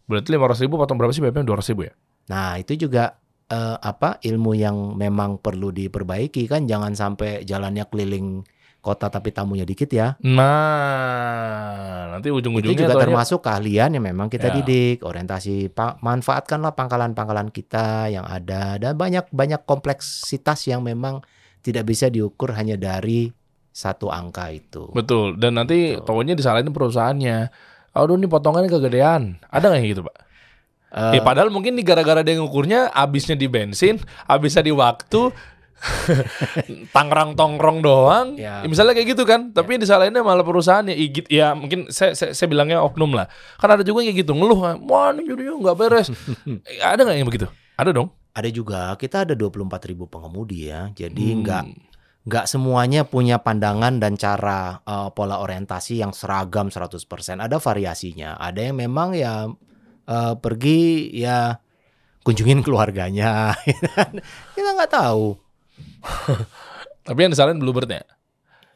Berarti 500 ribu potong berapa sih BPM? 200 ribu ya? Nah, itu juga eh, apa ilmu yang memang perlu diperbaiki kan jangan sampai jalannya keliling kota tapi tamunya dikit ya. Nah, nanti Itu ujung-ujungnya juga termasuk keahlian yang memang kita Ya. didik, orientasi pa- manfaatkanlah pangkalan-pangkalan kita yang ada dan banyak banyak kompleksitas yang memang tidak bisa diukur hanya dari satu angka itu. Betul. Dan nanti Betul. pokoknya disalahin perusahaannya. Aduh nih potongannya kegedean. Ada nggak yang gitu pak? Eh, Ya padahal mungkin nih gara-gara dia ngukurnya abisnya di bensin, abisnya di waktu, Tangerang tongkrong doang. Ya. Ya, misalnya kayak gitu kan. Tapi yang disalahinnya malah perusahaannya igit ya mungkin saya, saya saya bilangnya oknum lah. Kan ada juga yang kayak gitu ngeluh, wah ini jadinya nggak beres. Ada nggak yang begitu? Ada dong. ada juga kita ada 24.000 ribu pengemudi ya. Jadi Hmm. Nggak semuanya punya pandangan dan cara eh, pola orientasi yang seragam 100%. Ada variasinya. Ada yang memang ya eh, pergi ya kunjungin keluarganya. Kita nggak tahu. Tapi yang disalahin Bluebird-nya.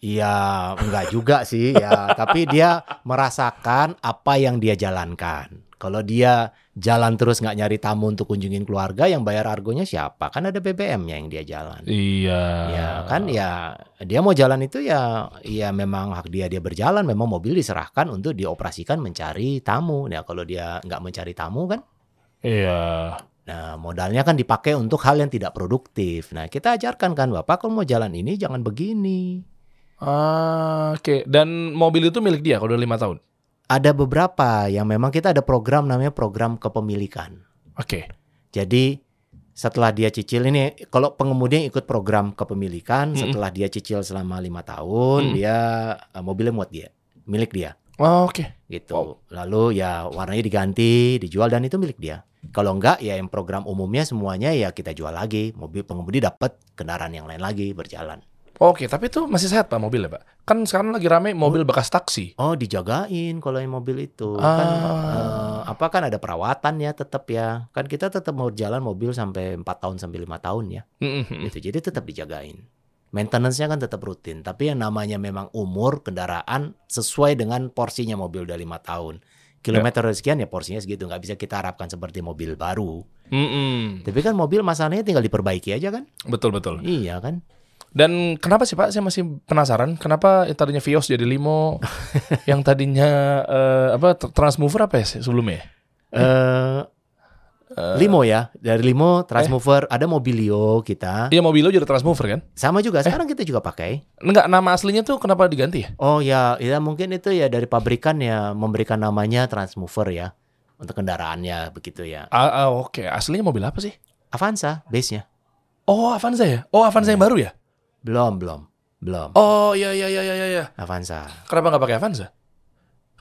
Iya, enggak juga sih ya, tapi dia merasakan apa yang dia jalankan. Kalau dia jalan terus nggak nyari tamu untuk kunjungin keluarga, yang bayar argonya siapa? Kan ada BBM-nya yang dia jalan. Iya. Ya kan ya dia mau jalan itu ya ya memang hak dia dia berjalan memang mobil diserahkan untuk dioperasikan mencari tamu. Nah kalau dia nggak mencari tamu kan Iya. Nah, modalnya kan dipakai untuk hal yang tidak produktif. Nah, kita ajarkan kan, Bapak kalau mau jalan ini jangan begini. Ah, Oke. Dan mobil itu milik dia kalau udah lima tahun. Ada beberapa yang memang kita ada program namanya program kepemilikan. Oke. Jadi setelah dia cicil ini, kalau pengemudi yang ikut program kepemilikan, Mm-mm. setelah dia cicil selama lima tahun, Mm. dia eh, mobilnya muat dia, milik dia. Oh, Oke. gitu. Wow. Lalu ya warnanya diganti, dijual dan itu milik dia. Kalau enggak ya yang program umumnya semuanya ya kita jual lagi. Mobil pengemudi dapat kendaraan yang lain lagi berjalan. Oke, tapi itu masih sehat pak mobilnya pak. Kan sekarang lagi rame mobil bekas taksi. Oh dijagain kalau yang mobil itu kan Ah. eh, apa kan ada perawatan ya tetap ya. Kan kita tetap mau jalan mobil sampai 4 tahun sampai lima tahun ya. Gitu. Jadi tetap dijagain. Maintenance-nya kan tetap rutin. Tapi yang namanya memang umur kendaraan sesuai dengan porsinya mobil udah lima tahun. Kilometer sekian ya porsinya segitu. nggak bisa kita harapkan seperti mobil baru. Mm-mm. Tapi kan mobil masalahnya tinggal diperbaiki aja kan? Betul betul. Iya kan? Dan kenapa sih Pak? Saya masih penasaran. Kenapa yang tadinya Vios jadi Limo, yang tadinya eh, apa tr- Transmover apa ya sebelumnya? Eh Limo ya, dari Limo Transmover ada Mobilio kita. Iya mobil lo jadi Transmover kan? Sama juga sekarang kita juga pakai. Enggak nama aslinya tuh kenapa diganti ya? Oh ya, ya mungkin itu ya dari pabrikan ya memberikan namanya Transmover ya untuk kendaraannya begitu ya. Ah, ah, oke. Aslinya mobil apa sih? Avanza base-nya. Oh Avanza ya? Oh Avanza yang baru ya? Belum, belum. Belum. Oh iya iya iya iya iya. Avanza. Kenapa nggak pakai Avanza?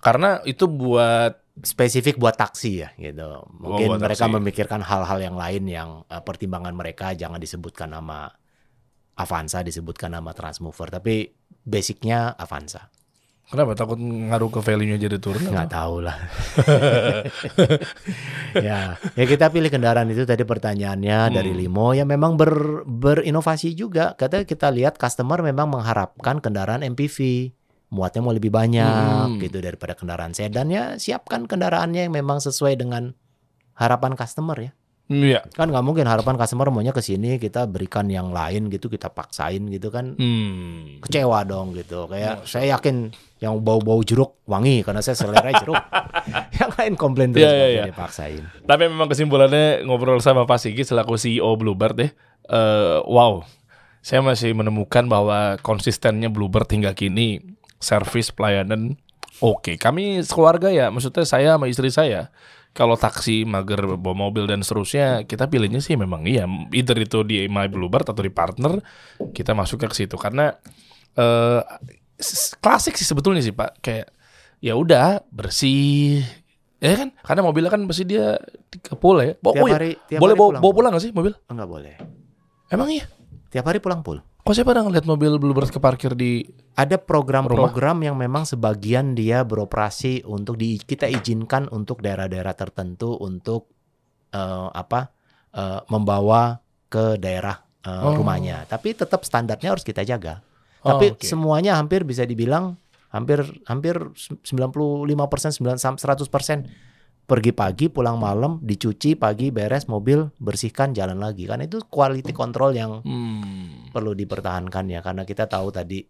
Karena itu buat Spesifik buat taksi ya gitu. Mungkin buat mereka taksi. memikirkan hal-hal yang lain yang eh, pertimbangan mereka jangan disebutkan nama Avanza, disebutkan nama Transmover, tapi basicnya Avanza. Kenapa takut ngaruh ke value-nya jadi turun? nggak tahu lah. ya, ya kita pilih kendaraan itu tadi pertanyaannya Hmm. dari Limo yang memang ber, berinovasi juga. Kata kita lihat customer memang mengharapkan kendaraan MPV muatnya mau lebih banyak Hmm. gitu daripada kendaraan sedan ya siapkan kendaraannya yang memang sesuai dengan harapan customer ya. Iya. Kan nggak mungkin harapan customer maunya ke sini kita berikan yang lain gitu kita paksain gitu kan Hmm. kecewa dong gitu. Kayak Masya saya yakin yang bau-bau jeruk wangi karena saya selera jeruk. yang lain komplain terus iya, kalau iya. dipaksain. Tapi memang kesimpulannya ngobrol sama Pak Sigit selaku CEO Bluebird deh. eh, wow, saya masih menemukan bahwa konsistennya Bluebird hingga kini servis pelayanan oke. Kami sekeluarga ya, maksudnya saya sama istri saya kalau taksi mager bawa mobil dan seterusnya kita pilihnya sih memang iya either itu di My Bluebird atau di partner kita masuknya ke situ. Karena eh klasik sih sebetulnya sih Pak. Kayak ya udah bersih. Ya kan? Karena mobilnya kan pasti dia ke pool ya. Bo- Tiap iya, hari tiap boleh hari bawa, pulang. bawa pulang gak sih mobil? Enggak boleh. emang iya? Tiap hari pulang pul. Kok saya pernah ngeliat mobil Bluebird keparkir di Ada program-program yang memang sebagian dia beroperasi untuk di, kita izinkan untuk daerah-daerah tertentu untuk eh, apa eh, membawa ke daerah eh, Oh. rumahnya. Tapi tetap standarnya harus kita jaga. Oh, Tapi oke. semuanya hampir bisa dibilang hampir hampir 95% 100% pergi pagi pulang malam dicuci pagi beres mobil bersihkan jalan lagi kan itu quality control yang hmm, perlu dipertahankan ya karena kita tahu tadi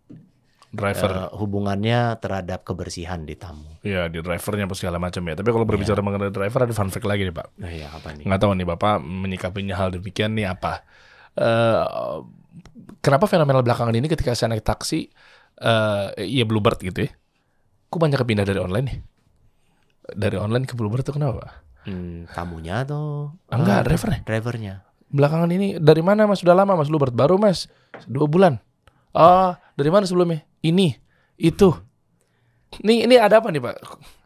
driver eh, hubungannya terhadap kebersihan di tamu. ya di drivernya apa segala macam ya tapi kalau berbicara mengenai driver ada fun fact lagi nih Pak Nah, ya apa nih? nggak tahu nih Bapak menyikapinya hal demikian nih apa Eh kenapa fenomenal belakangan ini ketika saya naik taksi eh iya Bluebird gitu ya kok banyak pindah dari online nih dari online ke Bluebird tuh kenapa Hmm, tamunya atau Enggak, eh, drivernya. drivernya. Belakangan ini dari mana Mas? Sudah lama Mas Bluebird? Baru Mas. Dua bulan. Oh, dari mana sebelumnya? Ini, itu. Ini ini ada apa nih Pak?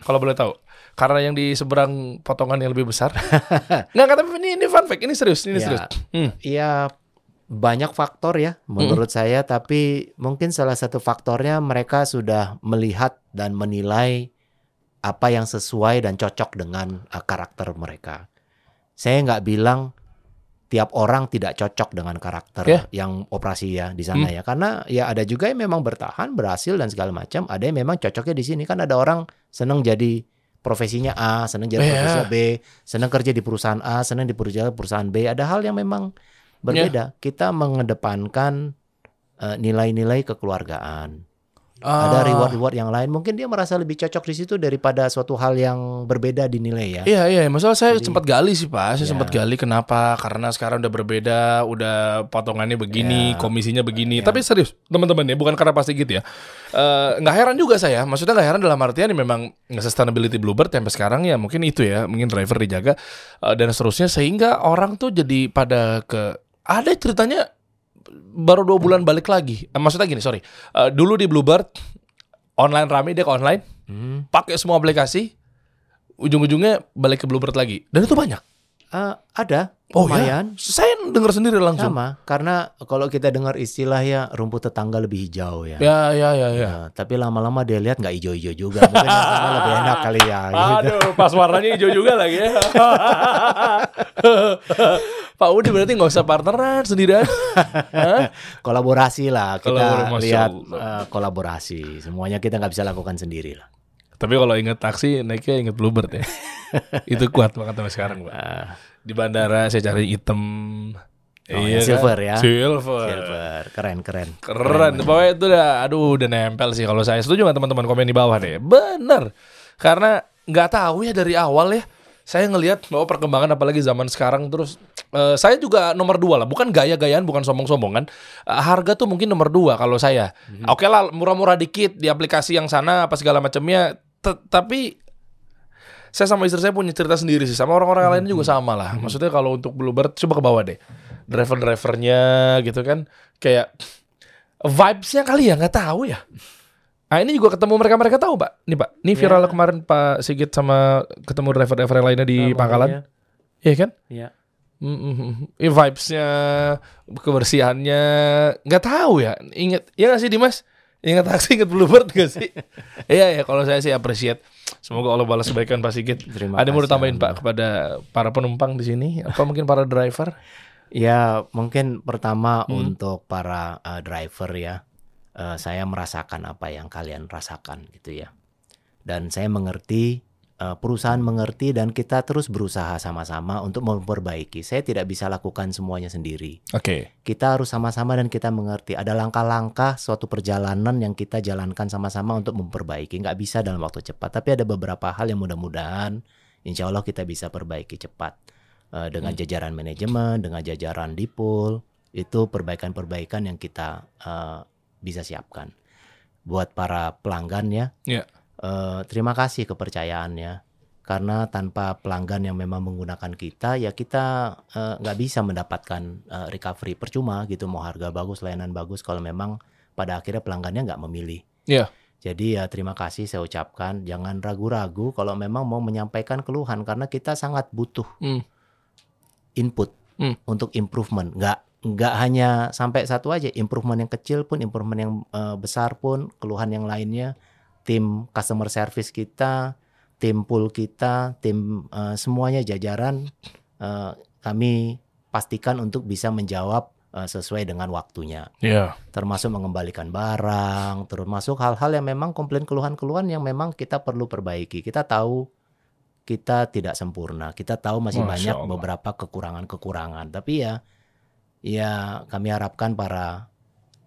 Kalau boleh tahu. Karena yang di seberang potongan yang lebih besar. Nggak, tapi ini, ini fun fact. Ini serius, ini Ya. serius. Hmm. Iya banyak faktor ya menurut saya tapi mungkin salah satu faktornya mereka sudah melihat dan menilai apa yang sesuai dan cocok dengan uh, karakter mereka. Saya nggak bilang tiap orang tidak cocok dengan karakter Ya. yang operasi ya di sana ya. Karena ya ada juga yang memang bertahan berhasil dan segala macam ada yang memang cocoknya di sini. Kan ada orang seneng jadi profesinya A seneng jadi Ya. profesinya B seneng kerja di perusahaan A seneng di perusahaan perusahaan B. Ada hal yang memang berbeda. Kita mengedepankan eh, nilai-nilai kekeluargaan Ah. ada reward-reward yang lain mungkin dia merasa lebih cocok di situ daripada suatu hal yang berbeda dinilai ya Iya iya, masalah saya Jadi- sempat gali sih Pak. Saya Ya. sempat gali kenapa? Karena sekarang udah berbeda, udah potongannya begini, Ya. komisinya begini. Ya. Tapi serius, teman-teman ya, bukan karena pasti gitu ya. Eh, nggak heran juga saya. Maksudnya nggak heran dalam artian ya memang sustainability Bluebird sampai sekarang ya mungkin itu ya, mungkin driver dijaga eh, dan seterusnya sehingga orang tuh jadi pada ke ada ceritanya baru dua bulan balik lagi. Eh, maksudnya gini, sorry. Eh, dulu di Bluebird online rame dia ke online, Hmm. pakai semua aplikasi, ujung-ujungnya balik ke Bluebird lagi. Dan itu banyak. Eh, ada Oh ya? lumayan Saya dengar sendiri langsung. sama karena kalau kita dengar istilah ya rumput tetangga lebih hijau ya Ya, ya, ya, ya. Ya, tapi lama-lama dia lihat nggak hijau-hijau juga mungkin yang lebih enak kali ya gitu. Aduh, pas warnanya hijau juga lagi ya. Pak Udi berarti nggak usah partneran sendirian. Hah? kolaborasi lah kita Kolabor- Masya lihat eh, kolaborasi semuanya kita nggak bisa lakukan sendiri lah Tapi kalau inget taksi, naiknya inget Bluebird ya. Itu kuat banget sampai sekarang, Pak. Eh, Di bandara saya cari hitam. Oh, yang silver ya. Silver. silver keren keren Keren, pokoknya itu udah, aduh udah nempel sih kalau saya setuju nggak teman-teman komen di bawah deh. Bener, karena nggak tahu ya dari awal ya. Saya ngelihat bahwa perkembangan apalagi zaman sekarang terus eh, saya juga nomor dua lah, bukan gaya-gayaan, bukan sombong-sombongan. Eh, harga tuh mungkin nomor dua kalau saya. Oke lah, murah-murah dikit di aplikasi yang sana apa segala macamnya. Tapi saya sama istri saya punya cerita sendiri sih, sama orang-orang lain juga sama lah. Maksudnya kalau untuk Bluebird coba ke bawah deh, driver-drivernya gitu kan, kayak vibes-nya kali ya nggak tahu ya. Nah ini juga ketemu mereka-mereka tahu pak. Nih pak, ini viral Ya. kemarin Pak Sigit sama ketemu driver-driver yang lainnya di Oh, Pangkalan, iya kan? Iya. Mm, mm, mm. Ini vibes-nya, kebersihannya, nggak tahu ya. Ingat, ya nggak sih Dimas? Ingat taksi, ingat Bluebird gak sih? Iya ya, kalau saya sih appreciate. Semoga Allah balas kebaikan Pak Sigit. Terima Ada yang mau ditambahin Pak kepada para penumpang di sini? Apa mungkin para driver? Ya, mungkin pertama Hmm. untuk para uh, driver ya, uh, saya merasakan apa yang kalian rasakan gitu ya. Dan saya mengerti, uh, perusahaan mengerti dan kita terus berusaha sama-sama untuk memperbaiki. Saya tidak bisa lakukan semuanya sendiri. Oke. Kita harus sama-sama dan kita mengerti. Ada langkah-langkah suatu perjalanan yang kita jalankan sama-sama untuk memperbaiki. Nggak bisa dalam waktu cepat, tapi ada beberapa hal yang mudah-mudahan insya Allah kita bisa perbaiki cepat. Eh, dengan jajaran manajemen, dengan jajaran dipul, itu perbaikan-perbaikan yang kita eh, bisa siapkan. Buat para pelanggan ya, Iya. eh, terima kasih kepercayaannya. Karena tanpa pelanggan yang memang menggunakan kita, ya kita eh, nggak bisa mendapatkan eh, recovery percuma gitu. Mau harga bagus, layanan bagus, kalau memang pada akhirnya pelanggannya nggak memilih. Iya. Jadi ya terima kasih saya ucapkan. Jangan ragu-ragu kalau memang mau menyampaikan keluhan karena kita sangat butuh Hmm. input Hmm. untuk improvement. Nggak nggak hanya sampai satu aja, improvement yang kecil pun, improvement yang eh, besar pun, keluhan yang lainnya, tim customer service kita, tim pool kita, tim eh, semuanya jajaran eh, kami pastikan untuk bisa menjawab eh, sesuai dengan waktunya Iya. termasuk mengembalikan barang, termasuk hal-hal yang memang komplain keluhan-keluhan yang memang kita perlu perbaiki. Kita tahu kita tidak sempurna, kita tahu masih Masya banyak Allah. beberapa kekurangan-kekurangan. Tapi ya, ya kami harapkan para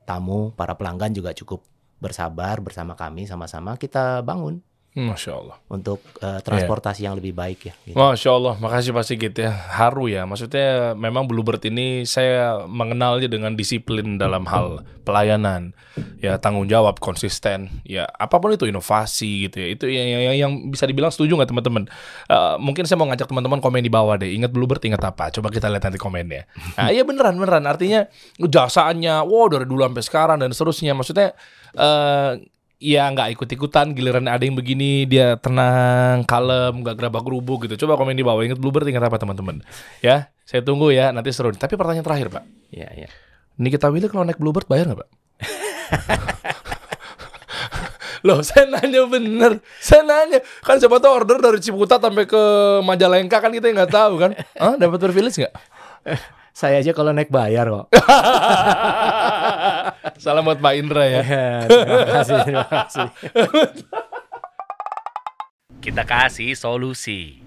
tamu, para pelanggan juga cukup bersabar bersama kami sama-sama kita bangun. Masya Allah. untuk eh, transportasi yang lebih baik ya. gitu. Masya Allah, makasih Pak Sigit ya. Haru ya, maksudnya memang Bluebird ini saya mengenalnya dengan disiplin dalam hal pelayanan, ya tanggung jawab, konsisten, ya apa pun itu inovasi gitu ya. Itu yang, yang, yang bisa dibilang setuju nggak teman-teman? Eh, mungkin saya mau ngajak teman-teman komen di bawah deh. Ingat Bluebird, ingat apa? Coba kita lihat nanti komennya. Nah, iya beneran beneran. Artinya jasaannya, wow dari dulu sampai sekarang dan seterusnya. Maksudnya eh ya nggak ikut-ikutan giliran ada yang begini dia tenang kalem nggak gerabak gerubuk gitu coba komen di bawah ingat bluebird ingat apa teman-teman ya saya tunggu ya nanti seru tapi pertanyaan terakhir pak Iya, iya. Nikita Willy kalau naik bluebird bayar nggak pak Loh, saya nanya bener. Saya nanya. Kan siapa tahu order dari Ciputat sampai ke Majalengka kan kita nggak tahu kan. Hah, dapat privilege nggak? Saya aja kalau naik bayar kok. Salam buat Pak Indra ya. terima kasih, terima kasih. Kita kasih solusi.